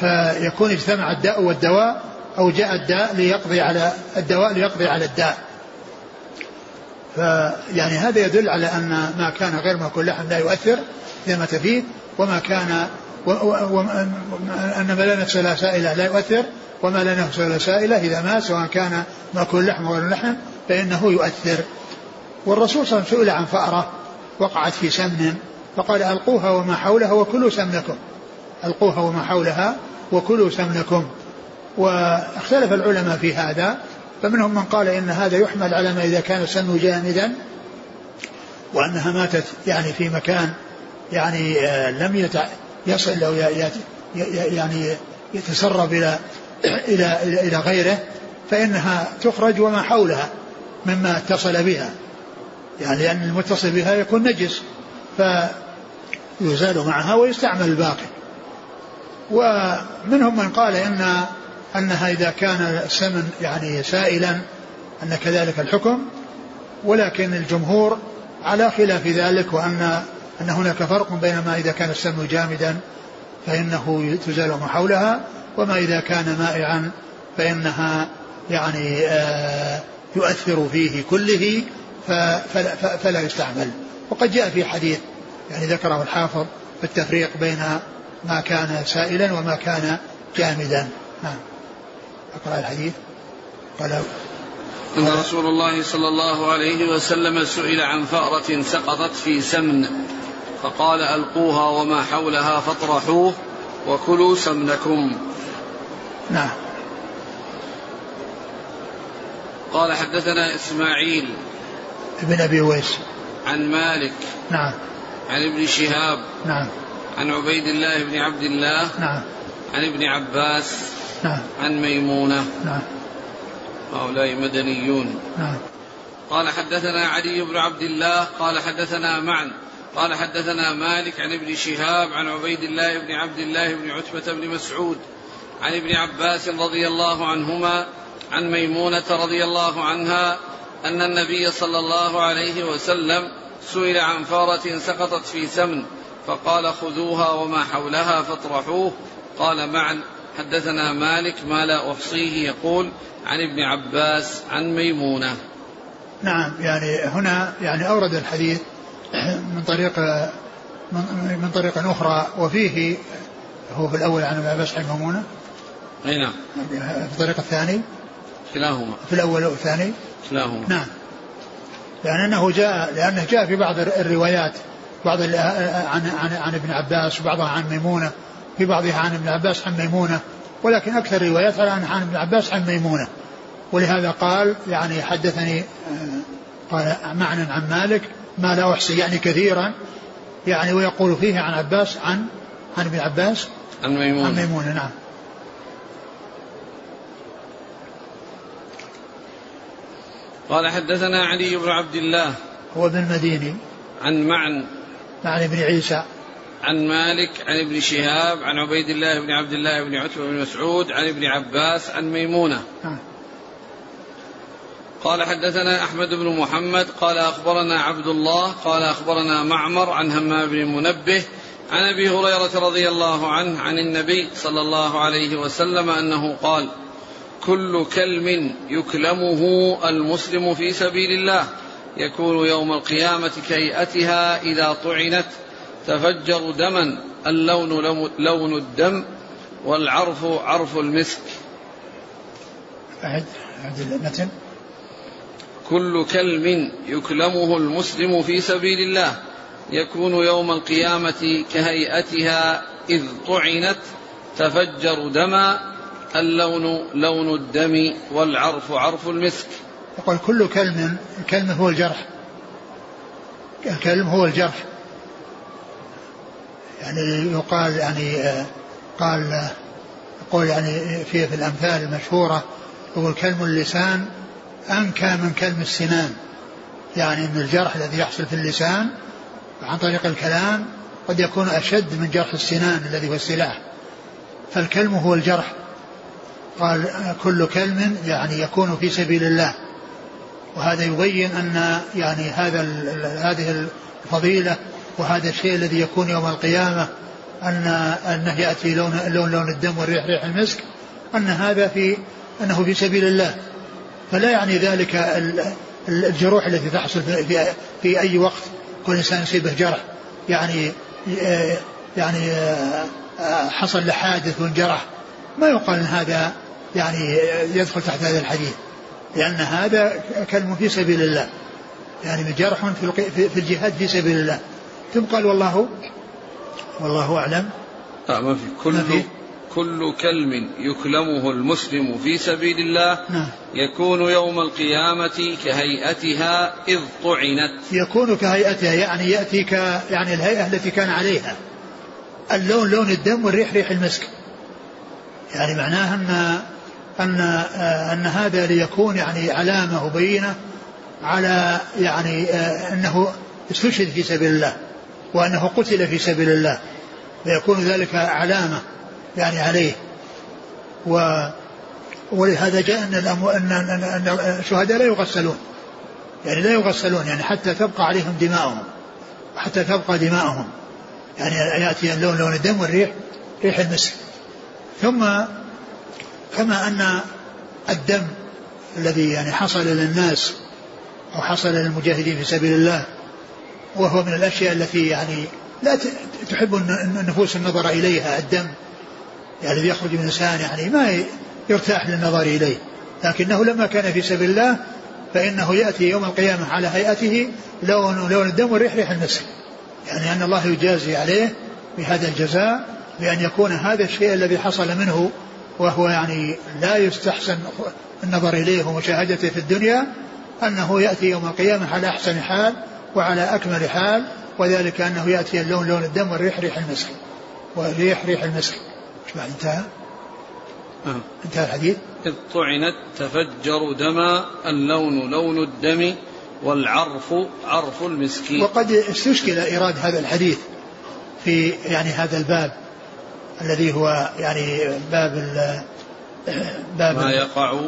فيكون اجتمع الداء والدواء أو جاء الداء ليقضي على الدواء ليقضي على الداء. فيعني هذا يدل على أن ما كان غير مأكول لحم لا يؤثر إذا مات فيه وما كان أن ما لا نفس لا سائلة لا يؤثر وما لا نفس لا سائلة إذا مات سواء كان مأكول لحم أو غير لحم فإنه يؤثر. والرسول صلى الله عليه وسلم سئل عن فأرة وقعت في سمن فقال ألقوها وما حولها وكلوا سمنكم. ألقوها وما حولها وكلوا سمنكم. واختلف العلماء في هذا فمنهم من قال إن هذا يحمل على ما إذا كان السمن جامدا وأنها ماتت يعني في مكان يعني آه، لم يصل أو يعني يتسرب إلى إلى إلى غيره فإنها تخرج وما حولها مما اتصل بها. يعني لأن المتصل بها يكون نجس فيزال معها ويستعمل الباقي. ومنهم من قال إن أنها إذا كان السمن يعني سائلا أن كذلك الحكم ولكن الجمهور على خلاف ذلك وأن أن هناك فرق بين ما إذا كان السمن جامدا فإنه تزال ما حولها وما إذا كان مائعا فإنها يعني آه يؤثر فيه كله فلا, فلا يستعمل. وقد جاء في حديث يعني ذكره الحافظ في التفريق بين ما كان سائلا وما كان جامدا. نعم. أقرأ الحديث. قال أن رسول الله صلى الله عليه وسلم سئل عن فأرة سقطت في سمن فقال ألقوها وما حولها فاطرحوه وكلوا سمنكم. نعم. قال حدثنا إسماعيل ابن أبي ويس عن مالك نعم. عن ابن شهاب نعم. عن عبيد الله بن عبد الله نعم. عن ابن عباس نعم. عن ميمونة. نعم. هؤلاء مدنيون. نعم. قال حدثنا علي بن عبد الله قال حدثنا معا قال حدثنا مالك عن ابن شهاب عن عبيد الله بن عبد الله بن عتبة بن مسعود عن ابن عباس رضي الله عنهما عن ميمونة رضي الله عنها أن النبي صلى الله عليه وسلم سئل عن فارة سقطت في سمن فقال خذوها وما حولها فاطرحوه قال معا حدثنا مالك ما لا أحصيه يقول عن ابن عباس عن ميمونة. نعم يعني هنا يعني أورد الحديث من طريق من طريق أخرى وفيه هو في الأول عن ابن عباس عن ميمونة. أي نعم. في الطريق الثاني. كلاهما. في الأول والثاني. كلاهما. نعم. يعني أنه جاء لأنه جاء في بعض الروايات بعض عن عن عن ابن عباس وبعضها عن ميمونة. في بعضها عن ابن عباس عن ميمونة ولكن أكثر الروايات عن ابن عباس عن ميمونة. ولهذا قال يعني حدثني قال معنى عن مالك ما لا أحصي يعني كثيرا يعني ويقول فيه عن عباس عن عن ابن عباس عن ميمونة. عن ميمونة نعم. قال حدثنا علي بن عبد الله هو ابن المديني. عن معن. معن بن عيسى. عن مالك عن ابن شهاب عن عبيد الله بن عبد الله بن عتبة بن مسعود عن ابن عباس عن ميمونة. قال حدثنا أحمد بن محمد قال أخبرنا عبد الله قال أخبرنا معمر عن همام بن منبه عن أبي هريرة رضي الله عنه عن النبي صلى الله عليه وسلم أنه قال كل كلم يكلمه المسلم في سبيل الله يكون يوم القيامة كهيئتها إذا طعنت تفجر دما اللون لون الدم والعرف عرف المسك. أعد أعد المتن كل كلم يكلمه المسلم في سبيل الله يكون يوم القيامة كهيئتها إذ طعنت تفجر دما اللون لون الدم والعرف عرف المسك. يقول كل كلم الكلم هو الجرح. الكلم هو الجرح. يعني يقال يعني آه، قال يقول يعني في في الأمثال المشهورة يقول كلم اللسان أنكى من كلم السنان. يعني إن الجرح الذي يحصل في اللسان عن طريق الكلام قد يكون أشد من جرح السنان الذي هو السلاح. فالكلم هو الجرح. قال كل كلم يعني يكون في سبيل الله. وهذا يبين أن يعني هذا هذه الفضيلة وهذا الشيء الذي يكون يوم القيامة ان أنه يأتي لون لون لون الدم والريح ريح المسك أن هذا في أنه في سبيل الله. فلا يعني ذلك الجروح التي تحصل في, في أي وقت كل إنسان يصيبه جرح. يعني يعني حصل له حادث وانجرح ما يقال إن هذا يعني يدخل تحت هذا الحديث لأن هذا كلم في سبيل الله. يعني جرح في الجهاد في سبيل الله. ثم قال والله والله أعلم. لا ما في. كل ما في؟ كل كلم يكلمه المسلم في سبيل الله نعم. يكون يوم القيامة كهيئتها إذ طعنت. يكون كهيئتها يعني يأتي ك يعني الهيئة التي كان عليها. اللون لون الدم والريح ريح المسك. يعني معناها أن أن آه، أن هذا ليكون يعني علامة وبينة على يعني آه، أنه استشهد في سبيل الله. وأنه قتل في سبيل الله فيكون ذلك علامة يعني عليه. و ولهذا جاء أن, الأمو... أن... أن... الشهداء لا يغسلون. يعني لا يغسلون يعني حتى تبقى عليهم دماؤهم. حتى تبقى دماؤهم. يعني يأتي اللون لون الدم والريح ريح المسك. ثم كما أن الدم الذي يعني حصل للناس أو حصل للمجاهدين في سبيل الله وهو من الأشياء التي يعني لا تحب النفوس النظر إليها الدم يعني الذي يخرج من الإنسان يعني ما يرتاح للنظر إليه. لكنه لما كان في سبيل الله فإنه يأتي يوم القيامة على هيئته لون لون الدم والريح ريح المسك يعني أن الله يجازي عليه بهذا الجزاء بأن يكون هذا الشيء الذي حصل منه وهو يعني لا يستحسن النظر إليه ومشاهدته في الدنيا أنه يأتي يوم القيامة على أحسن حال وعلى أكمل حال وذلك أنه يأتي اللون لون الدم والريح ريح المسك. والريح ريح المسك. إيش بعد انتهى؟ آه. انتهى الحديث؟ إذ طعنت تفجر دما اللون لون الدم والعرف عرف المسك وقد استشكل إيراد هذا الحديث في يعني هذا الباب الذي هو يعني باب ال باب ما يقع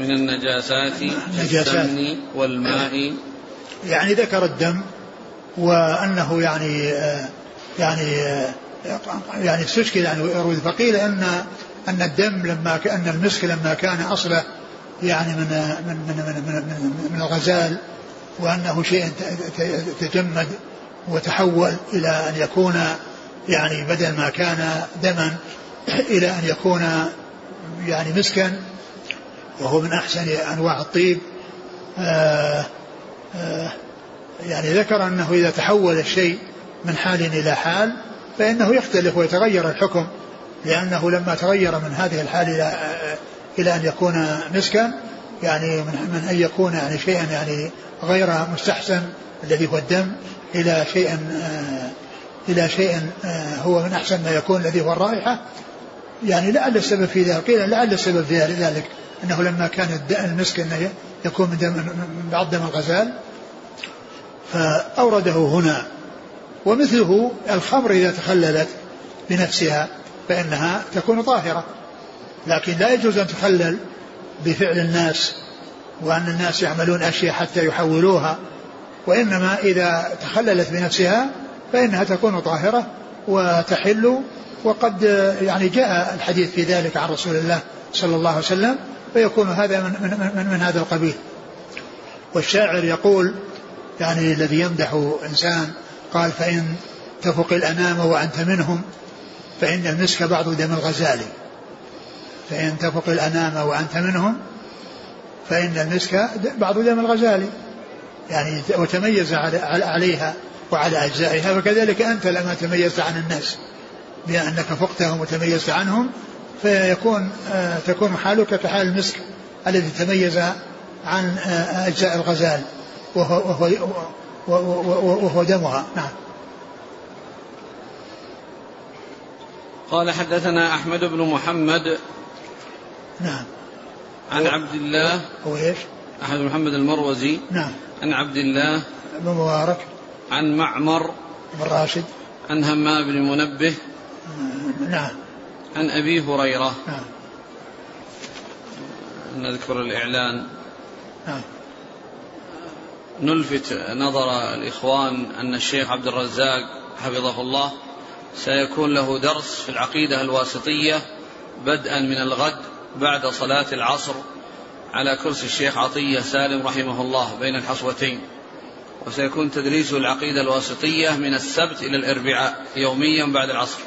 من النجاسات النجاسات. والماء يعني ذكر الدم وأنه يعني يعني يعني استشكل يعني فقيل أن أن الدم لما أن المسك لما كان أصله يعني من من من من, من, من الغزال وأنه شيء تجمد وتحول إلى أن يكون يعني بدل ما كان دما إلى أن يكون يعني مسكا وهو من أحسن أنواع الطيب. آه، يعني ذكر أنه إذا تحول الشيء من حال إلى حال فإنه يختلف ويتغير الحكم لأنه لما تغير من هذه الحال إلى آه، إلى أن يكون مسكا يعني من أن يكون يعني شيئا يعني غير مستحسن الذي هو الدم إلى شيء إلى شيء آه، هو من أحسن ما يكون الذي هو الرائحة. يعني لعل السبب في ذلك قيل لعل السبب في ذلك أنه لما كان المسك أنه يكون من, دم من بعض دم الغزال فأورده هنا. ومثله الخمر إذا تخللت بنفسها فإنها تكون طاهرة. لكن لا يجوز أن تخلل بفعل الناس وأن الناس يعملون أشياء حتى يحولوها. وإنما إذا تخللت بنفسها فإنها تكون طاهرة وتحل. وقد يعني جاء الحديث في ذلك عن رسول الله صلى الله عليه وسلم فيكون هذا من, من, من, من هذا القبيل. والشاعر يقول يعني الذي يمدح إنسان قال فإن تفق الأنام وأنت منهم فإن المسك بعض دم الغزال. فإن تفق الأنام وأنت منهم فإن المسك بعض دم الغزال. يعني وتميز عليها وعلى أجزائها وكذلك أنت لما تميزت عن الناس بأنك فقتهم وتميزت عنهم فيكون آه تكون حالك كحال المسك الذي تميز عن آه أجزاء الغزال. وهو, وهو, وهو دمها نعم. قال حدثنا أحمد بن محمد. نعم. عن عبد الله. هو إيش؟ أحمد بن محمد المروزي. نعم. عن عبد الله. بن مبارك. عن معمر. بن راشد. عن همام بن منبه. نعم. عن أبي هريرة. نعم. نذكر الإعلان. نعم. نلفت نظر الإخوان أن الشيخ عبد الرزاق حفظه الله. سيكون له درس في العقيدة الواسطية بدءا من الغد بعد صلاة العصر على كرسي الشيخ عطية سالم رحمه الله بين الحصوتين. وسيكون تدريس العقيدة الواسطية من السبت إلى الأربعاء يوميا بعد العصر.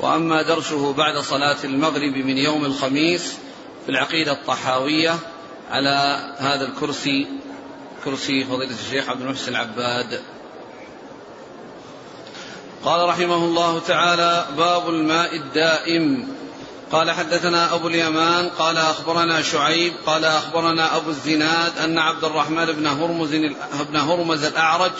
وأما درسه بعد صلاة المغرب من يوم الخميس في العقيدة الطحاوية على هذا الكرسي كرسي فضيلة الشيخ عبد المحسن العباد. قال رحمه الله تعالى باب الماء الدائم. قال حدثنا أبو اليمان قال أخبرنا شعيب قال أخبرنا أبو الزناد أن عبد الرحمن بن هرمز بن هرمز الأعرج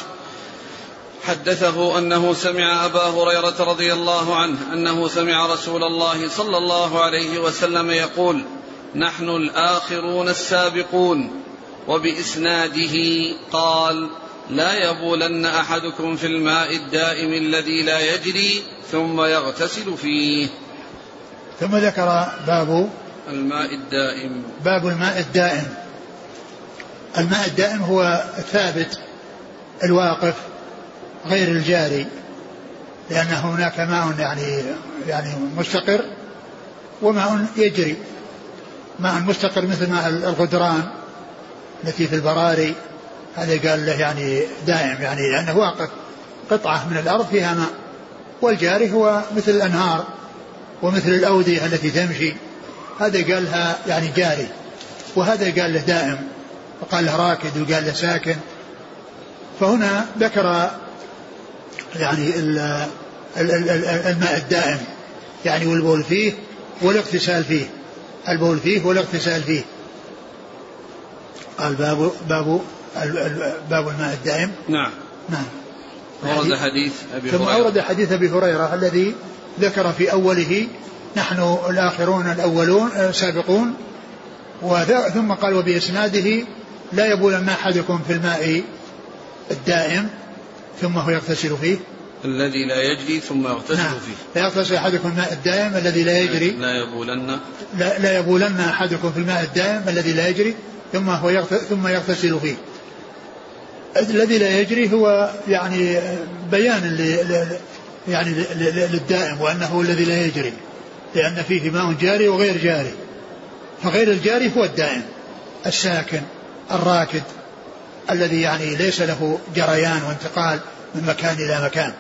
حدثه أنه سمع أبا هريرة رضي الله عنه أنه سمع رسول الله صلى الله عليه وسلم يقول نحن الآخرون السابقون. وبإسناده قال لا يبولن أحدكم في الماء الدائم الذي لا يجري ثم يغتسل فيه. ثم ذكر باب الماء الدائم. باب الماء الدائم. الماء الدائم هو الثابت الواقف غير الجاري لأن هناك ماء يعني يعني مستقر وماء يجري. ماء مستقر مثل ماء الغدران. التي في البراري هذا قال له يعني دائم يعني لأنه واقف قطعة من الأرض فيها ماء والجاري هو مثل الأنهار ومثل الأودية التي تمشي. هذا قال لها يعني جاري وهذا قال له دائم وقال له راكد وقال له ساكن. فهنا ذكر يعني الماء الدائم يعني والبول فيه والاغتسال فيه البول فيه والاغتسال فيه. قال باب باب باب الماء الدائم. نعم. نعم. ورد حديث أبي ثم هريرة. أورد حديث أبي هريرة الذي ذكر في أوله نحن الآخرون الأولون سابقون. ثم قال وبإسناده لا يبولن أحدكم في الماء الدائم ثم هو يغتسل فيه. الذي لا يجري ثم يغتسل نعم. فيه. فيغتسل أحدكم الماء الدائم الذي لا يجري. لا يبولن. لا, لا يبولن أحدكم في الماء الدائم الذي لا يجري. ثم هو يغتسل ثم يغتسل فيه. الذي لا يجري هو يعني بيان يعني للدائم وأنه الذي لا يجري لأن فيه ماء جاري وغير جاري. فغير الجاري هو الدائم الساكن الراكد الذي يعني ليس له جريان وانتقال من مكان إلى مكان.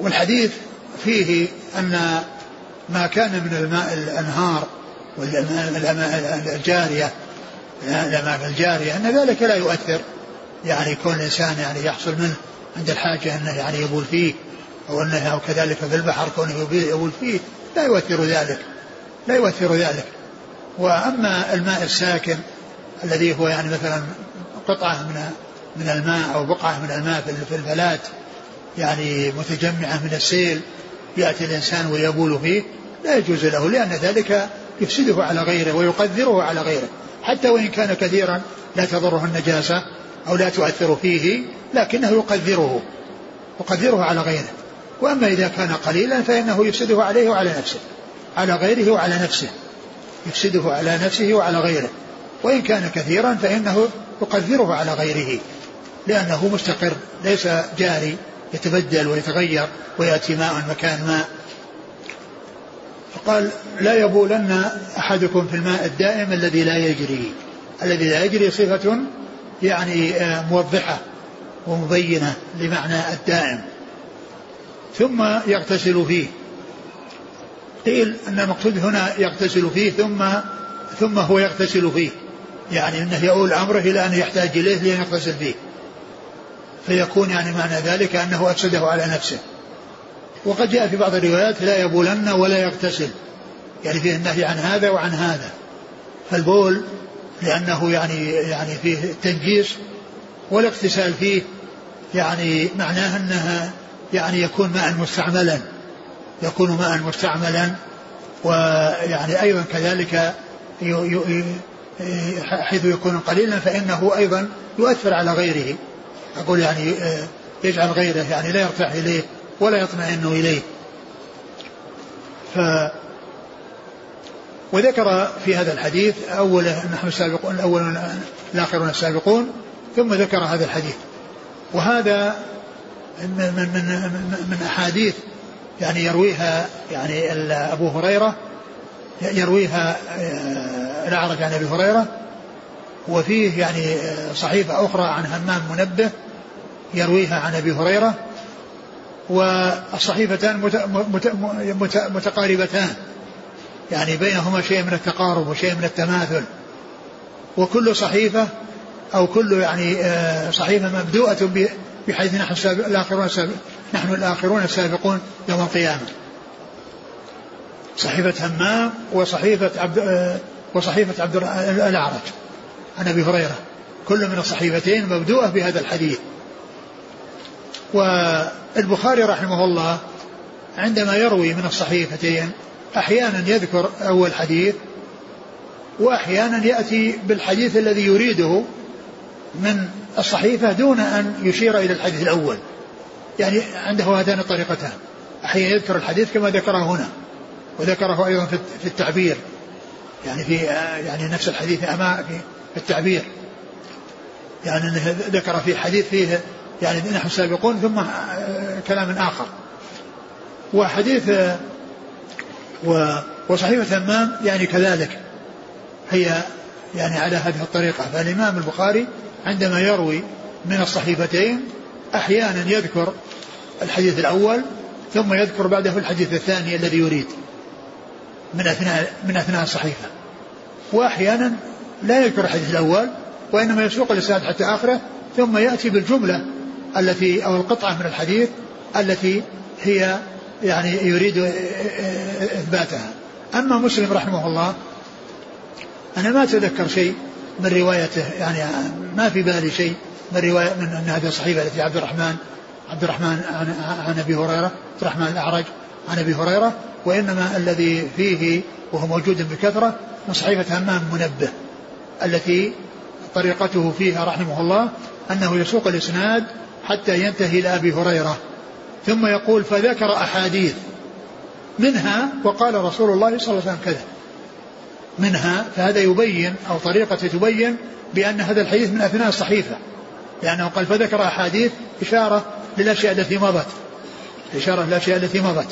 والحديث فيه أن ما كان من الماء الأنهار والماء الجاريه الأماكن الجارية أن ذلك لا يؤثر. يعني كون الإنسان يعني يحصل منه عند الحاجة أنه يعني يبول فيه أو أنه أو كذلك في البحر كونه يبول فيه لا يؤثر ذلك. لا يؤثر ذلك. وأما الماء الساكن الذي هو يعني مثلا قطعة من من الماء أو بقعة من الماء في الفلات يعني متجمعة من السيل يأتي الإنسان ويبول فيه لا يجوز له لأن ذلك يفسده على غيره ويقذره على غيره. حتى وإن كان كثيرا لا تضره النجاسة أو لا تؤثر فيه لكنه يقذره يقذره على غيره. وأما إذا كان قليلا فإنه يفسده عليه وعلى نفسه على غيره وعلى نفسه يفسده على نفسه وعلى غيره. وإن كان كثيرا فإنه يقذره على غيره لأنه مستقر ليس جاري يتبدل ويتغير ويأتي ماء مكان ماء. فقال لا يبولن أحدكم في الماء الدائم الذي لا يجري الذي لا يجري صفة يعني آه، موضحة ومبينة لمعنى الدائم. ثم يغتسل فيه. قيل أن المقصود هنا يغتسل فيه ثم ثم هو يغتسل فيه. يعني أنه يؤول أمره إلى أن يحتاج إليه لأن يغتسل فيه. فيكون يعني معنى ذلك أنه أفسده على نفسه. وقد جاء في بعض الروايات لا يبولن ولا يغتسل. يعني فيه النهي عن هذا وعن هذا. فالبول لأنه يعني يعني فيه تنجيس والاغتسال فيه يعني معناه أنها يعني يكون ماء مستعملا. يكون ماء مستعملا ويعني أيضا كذلك حيث يكون قليلا فإنه أيضا يؤثر على غيره. أقول يعني آه، يجعل غيره يعني لا يرتاح إليه. ولا يطمئن إليه. ف وذكر في هذا الحديث أوله نحن السابقون الأولون الآخرون السابقون ثم ذكر هذا الحديث. وهذا من من من, من أحاديث يعني يرويها يعني أبو هريرة يرويها آه، الأعرج عن أبي هريرة وفيه يعني آه، صحيفة أخرى عن همام منبه يرويها عن أبي هريرة. والصحيفتان متقاربتان. يعني بينهما شيء من التقارب وشيء من التماثل. وكل صحيفة أو كل يعني آه، صحيفة مبدوءة بحيث نحن الآخرون نحن الآخرون السابقون يوم القيامة. صحيفة همام وصحيفة عبد آه، وصحيفة عبد الأعرج عن أبي هريرة. كل من الصحيفتين مبدوءة بهذا الحديث. والبخاري رحمه الله عندما يروي من الصحيفتين أحيانا يذكر أول حديث وأحيانا يأتي بالحديث الذي يريده من الصحيفة دون أن يشير إلى الحديث الأول. يعني عنده هاتان الطريقتان. أحيانا يذكر الحديث كما ذكره هنا وذكره أيضا في التعبير. يعني في يعني نفس الحديث أمام في التعبير. يعني ذكر في حديث فيه يعني نحن سابقون ثم كلام آخر. وحديث وصحيفة همام يعني كذلك. هي يعني على هذه الطريقة. فالإمام البخاري عندما يروي من الصحيفتين أحيانا يذكر الحديث الأول ثم يذكر بعده الحديث الثاني الذي يريد من أثناء من أثناء الصحيفة. وأحيانا لا يذكر الحديث الأول وإنما يسوق الإسناد حتى آخره ثم يأتي بالجملة التي أو القطعة من الحديث التي هي يعني يريد إثباتها. أما مسلم رحمه الله أنا ما أتذكر شيء من روايته يعني ما في بالي شيء من رواية من أن هذه الصحيفة التي عبد الرحمن عبد الرحمن عن, عن أبي هريرة عبد الرحمن الأعرج عن أبي هريرة وإنما الذي فيه وهو موجود بكثرة من صحيفة همام منبه التي طريقته فيها رحمه الله أنه يسوق الإسناد حتى ينتهي إلى أبي هريرة. ثم يقول فذكر أحاديث منها وقال رسول الله صلى الله عليه وسلم كذا. منها فهذا يبين أو طريقة تبين بأن هذا الحديث من أثناء الصحيفة لأنه قال فذكر أحاديث إشارة للأشياء التي مضت. إشارة للأشياء التي مضت.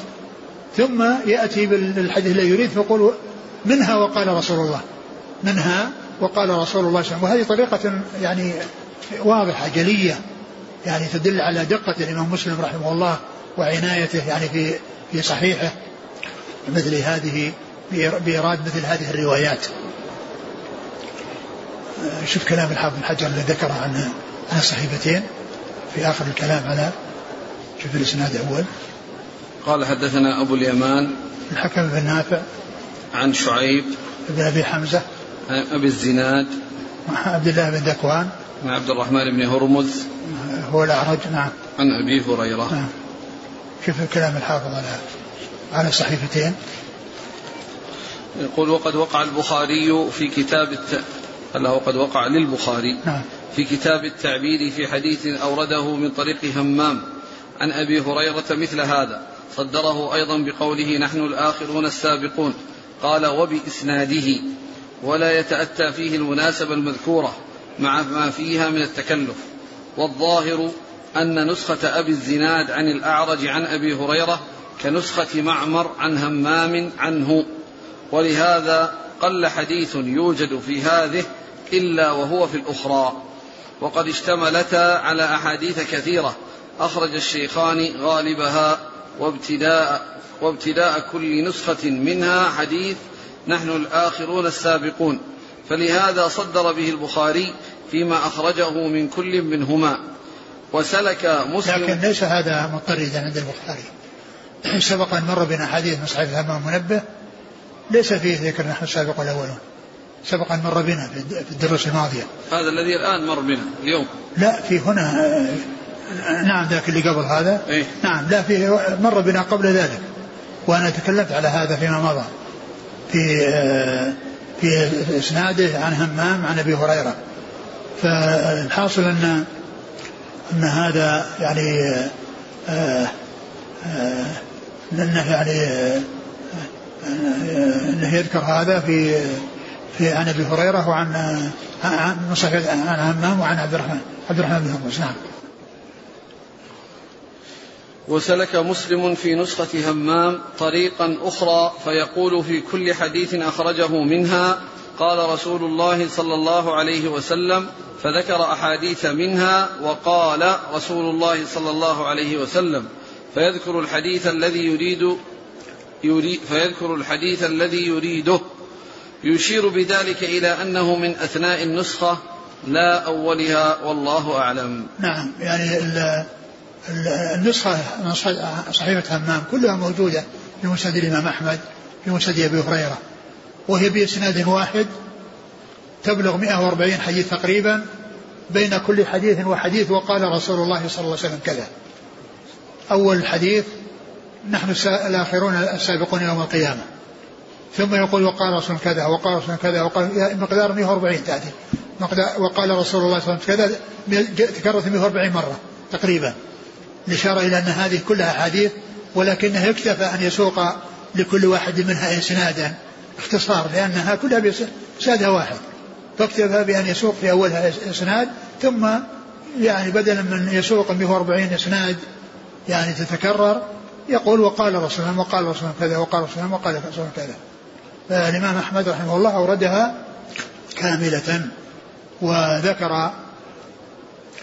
ثم يأتي بالحديث الذي يريد فيقول منها وقال رسول الله. منها وقال رسول الله صلى الله عليه وسلم. وهذه طريقة يعني واضحة جلية. يعني تدل على دقة الإمام مسلم رحمه الله وعنايته يعني في في صحيحه مثل هذه بإيراد مثل هذه الروايات. شوف كلام الحافظ بن حجر الذي ذكره عن عن الصحيفتين في آخر الكلام على شوف الإسناد الأول. قال حدثنا أبو اليمان الحكم بن نافع عن شعيب بن أبي حمزة عن أبي الزناد عبد الله بن ذكوان عن عبد الرحمن بن هرمز هو الأعرج نعم. عن أبي هريرة. نعم. شوف كلام الحافظ على على الصحيفتين؟ يقول وقد وقع البخاري في كتاب الت... هو قد وقع للبخاري. نعم. في كتاب التعبير في حديث أورده من طريق همام عن أبي هريرة مثل هذا. صدره أيضا بقوله نحن الآخرون السابقون. قال وبإسناده. ولا يتأتى فيه المناسبة المذكورة مع ما فيها من التكلف. والظاهر أن نسخة أبي الزناد عن الأعرج عن أبي هريرة كنسخة معمر عن همام عنه. ولهذا قل حديث يوجد في هذه إلا وهو في الأخرى. وقد اشتملتا على أحاديث كثيرة. أخرج الشيخان غالبها وابتداء وابتداء كل نسخة منها حديث نحن الآخرون السابقون. فلهذا صدر به البخاري فيما أخرجه من كل منهما. وسلك مسلم لكن ليس هذا مضطردا عند البخاري. سبق أن مر بنا حديث مصحف الهمام منبه ليس فيه ذكر نحن السابق الأولون سبق أن مر بنا في الدروس الماضية. هذا الذي الآن مر بنا اليوم. لا في هنا نعم ذاك اللي قبل هذا. إيه؟ نعم لا في مر بنا قبل ذلك. وأنا تكلمت على هذا فيما مضى. في في إسناده عن همام عن أبي هريرة. فالحاصل أن أن هذا يعني آه آه أنه يعني آه أنه يذكر هذا في في عن أبي هريرة وعن عن عن همام وعن عبد الرحمن عبد الرحمن بن هرمز نعم. وسلك مسلم في نسخة همام طريقا أخرى فيقول في كل حديث أخرجه منها قال رسول الله صلى الله عليه وسلم فذكر أحاديث منها وقال رسول الله صلى الله عليه وسلم فيذكر الحديث الذي يريد يريد فيذكر الحديث الذي يريده. يشير بذلك إلى أنه من أثناء النسخة لا أولها والله أعلم. نعم يعني النسخة من صحيفة همام كلها موجودة في مسند الإمام أحمد في مسند أبي هريرة. وهي بإسناد واحد تبلغ 140 حديث تقريبا بين كل حديث وحديث وقال رسول الله صلى الله عليه وسلم كذا. أول الحديث نحن الآخرون السابقون يوم القيامة. ثم يقول وقال رسول كذا وقال رسول كذا وقال مقدار 140 تأتي. وقال رسول الله صلى الله عليه وسلم كذا تكررت 140 مرة تقريبا. الإشارة إلى أن هذه كلها أحاديث ولكنه اكتفى أن يسوق لكل واحد منها إسنادا. اختصار لأنها كلها بإسنادها واحد. فاكتفى بأن يسوق في أولها إسناد ثم يعني بدلا من يسوق 140 إسناد يعني تتكرر يقول وقال رسول الله وقال رسول الله كذا وقال رسول الله وقال رسول الله كذا. فالإمام أحمد رحمه الله أوردها كاملة وذكر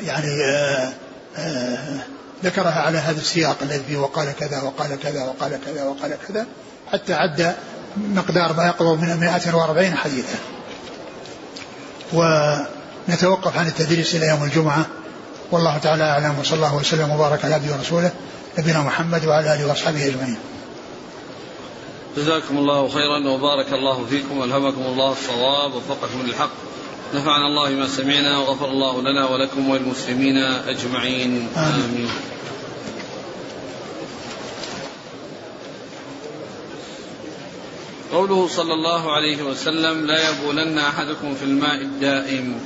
يعني آآ آآ ذكرها على هذا السياق الذي فيه وقال كذا وقال كذا وقال كذا وقال كذا حتى عد مقدار ما يقرب من 140 حديثا. ونتوقف عن التدريس إلى يوم الجمعة. والله تعالى أعلم وصلى الله وسلم وبارك على عبده ورسوله نبينا محمد وعلى آله وأصحابه أجمعين. جزاكم الله خيرا وبارك الله فيكم والهمكم الله الصواب ووفقكم للحق. نفعنا الله ما سمعنا وغفر الله لنا ولكم وللمسلمين أجمعين. امين, آمين. قوله صلى الله عليه وسلم لا يبولن أحدكم في الماء الدائم.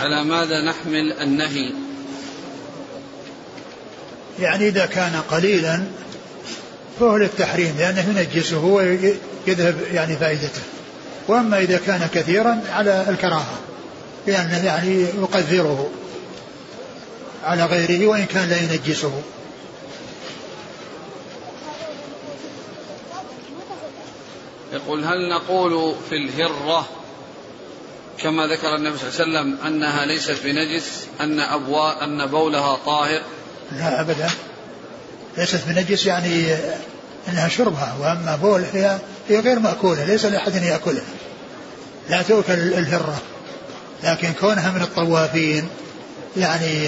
على ماذا نحمل النهي؟ يعني إذا كان قليلا فهو للتحريم لأنه ينجسه ويذهب يعني فائدته. وأما إذا كان كثيرا على الكراهة لأنه يعني يقذره على غيره وإن كان لا ينجسه. يقول هل نقول في الهرة كما ذكر النبي صلى الله عليه وسلم أنها ليست بنجس أن أبوا أن بولها طاهر؟ لا أبدا. ليست بنجس يعني أنها شربها وأما بول هي هي غير مأكولة ليس لأحد يأكلها. لا تؤكل الهرة لكن كونها من الطوافين يعني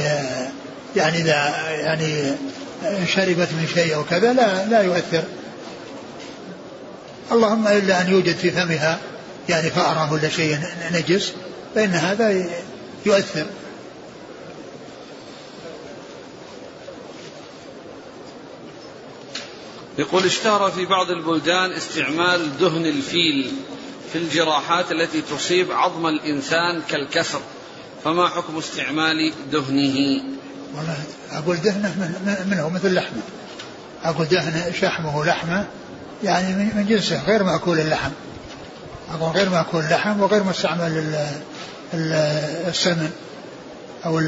يعني إذا يعني شربت من شيء أو كذا لا لا يؤثر. اللهم إلا أن يوجد في فمها يعني فأرة ولا شيء نجس فإن هذا يؤثر. يقول اشتهر في بعض البلدان استعمال دهن الفيل في الجراحات التي تصيب عظم الإنسان كالكسر فما حكم استعمال دهنه؟ والله أقول دهنه منه مثل لحمه. أقول دهن شحمه لحمة يعني من جنسه غير مأكول اللحم. أقول غير مأكول اللحم وغير مستعمل السمن أو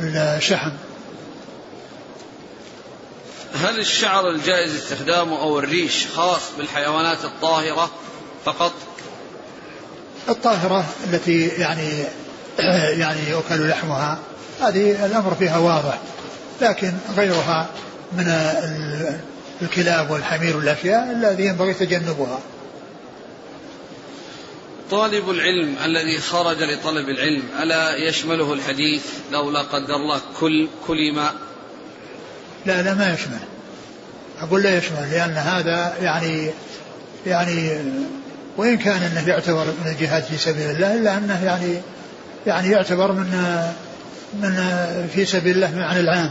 الشحم. هل الشعر الجائز استخدامه أو الريش خاص بالحيوانات الطاهرة فقط؟ الطاهرة التي يعني يعني يؤكل لحمها هذه الأمر فيها واضح لكن غيرها من الكلاب والحمير والأشياء الذي ينبغي تجنبها. طالب العلم الذي خرج لطلب العلم ألا يشمله الحديث لو لا قدر الله كل كلمة لا لا ما يشمل. أقول لا يشمل لأن هذا يعني يعني وإن كان أنه يعتبر من الجهاد في سبيل الله إلا أنه يعني يعني يعتبر من من في سبيل الله معنى العام.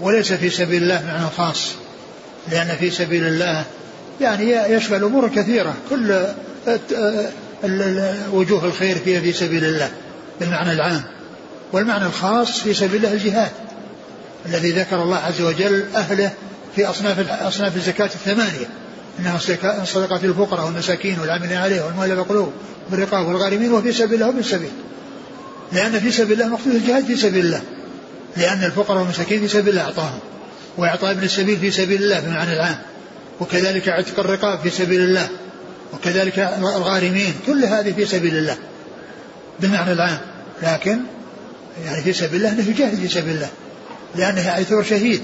وليس في سبيل الله معنى خاص. لأن في سبيل الله يعني يشمل أمور كثيرة. كل وجوه الخير فيها في سبيل الله بالمعنى العام. والمعنى الخاص في سبيل الله الجهاد الذي ذكر الله عز وجل أهله في أصناف أصناف الزكاة الثمانية. إنها صدقة الفقراء والمساكين والعاملين عليه والمؤلف قلوب والرقاب والغارمين وفي سبيل الله وفي سبيل. لأن في سبيل الله مقصود الجهاد في سبيل الله. لأن الفقراء والمساكين في سبيل الله أعطاهم وإعطاء ابن السبيل في سبيل الله بمعنى العام وكذلك عتق الرقاب في سبيل الله وكذلك الغارمين كل هذه في سبيل الله بالمعنى العام. لكن يعني في سبيل الله انه يجاهد في سبيل الله لأنه يعتبر شهيد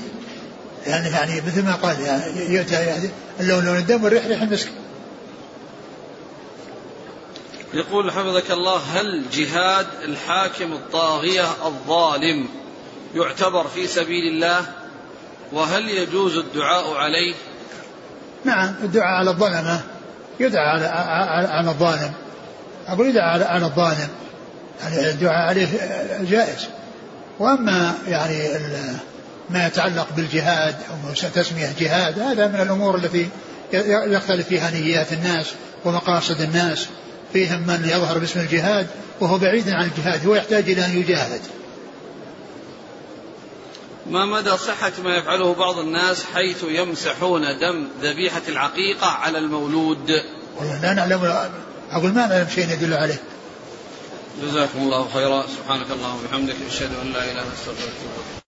يعني يعني مثل ما قال يعني يؤتى يعني اللون لون الدم والريح ريح المسك. يقول حفظك الله هل جهاد الحاكم الطاغية الظالم؟ يعتبر في سبيل الله وهل يجوز الدعاء عليه؟ نعم الدعاء على الظلمة يدعى على الظالم. أقول يدعى على, على الظالم يعني الدعاء عليه جائز. وأما يعني ما يتعلق بالجهاد أو تسمية جهاد هذا من الأمور التي يختلف فيها نيات الناس ومقاصد الناس. فيهم من يظهر باسم الجهاد وهو بعيد عن الجهاد هو يحتاج إلى أن يجاهد. ما مدى صحة ما يفعله بعض الناس حيث يمسحون دم ذبيحة العقيقة على المولود؟ والله لا نعلم. أقول ما نعلم شيء يدل عليه. جزاكم الله خيرا. سبحانك اللهم وبحمدك أشهد أن لا إله إلا أنت أستغفرك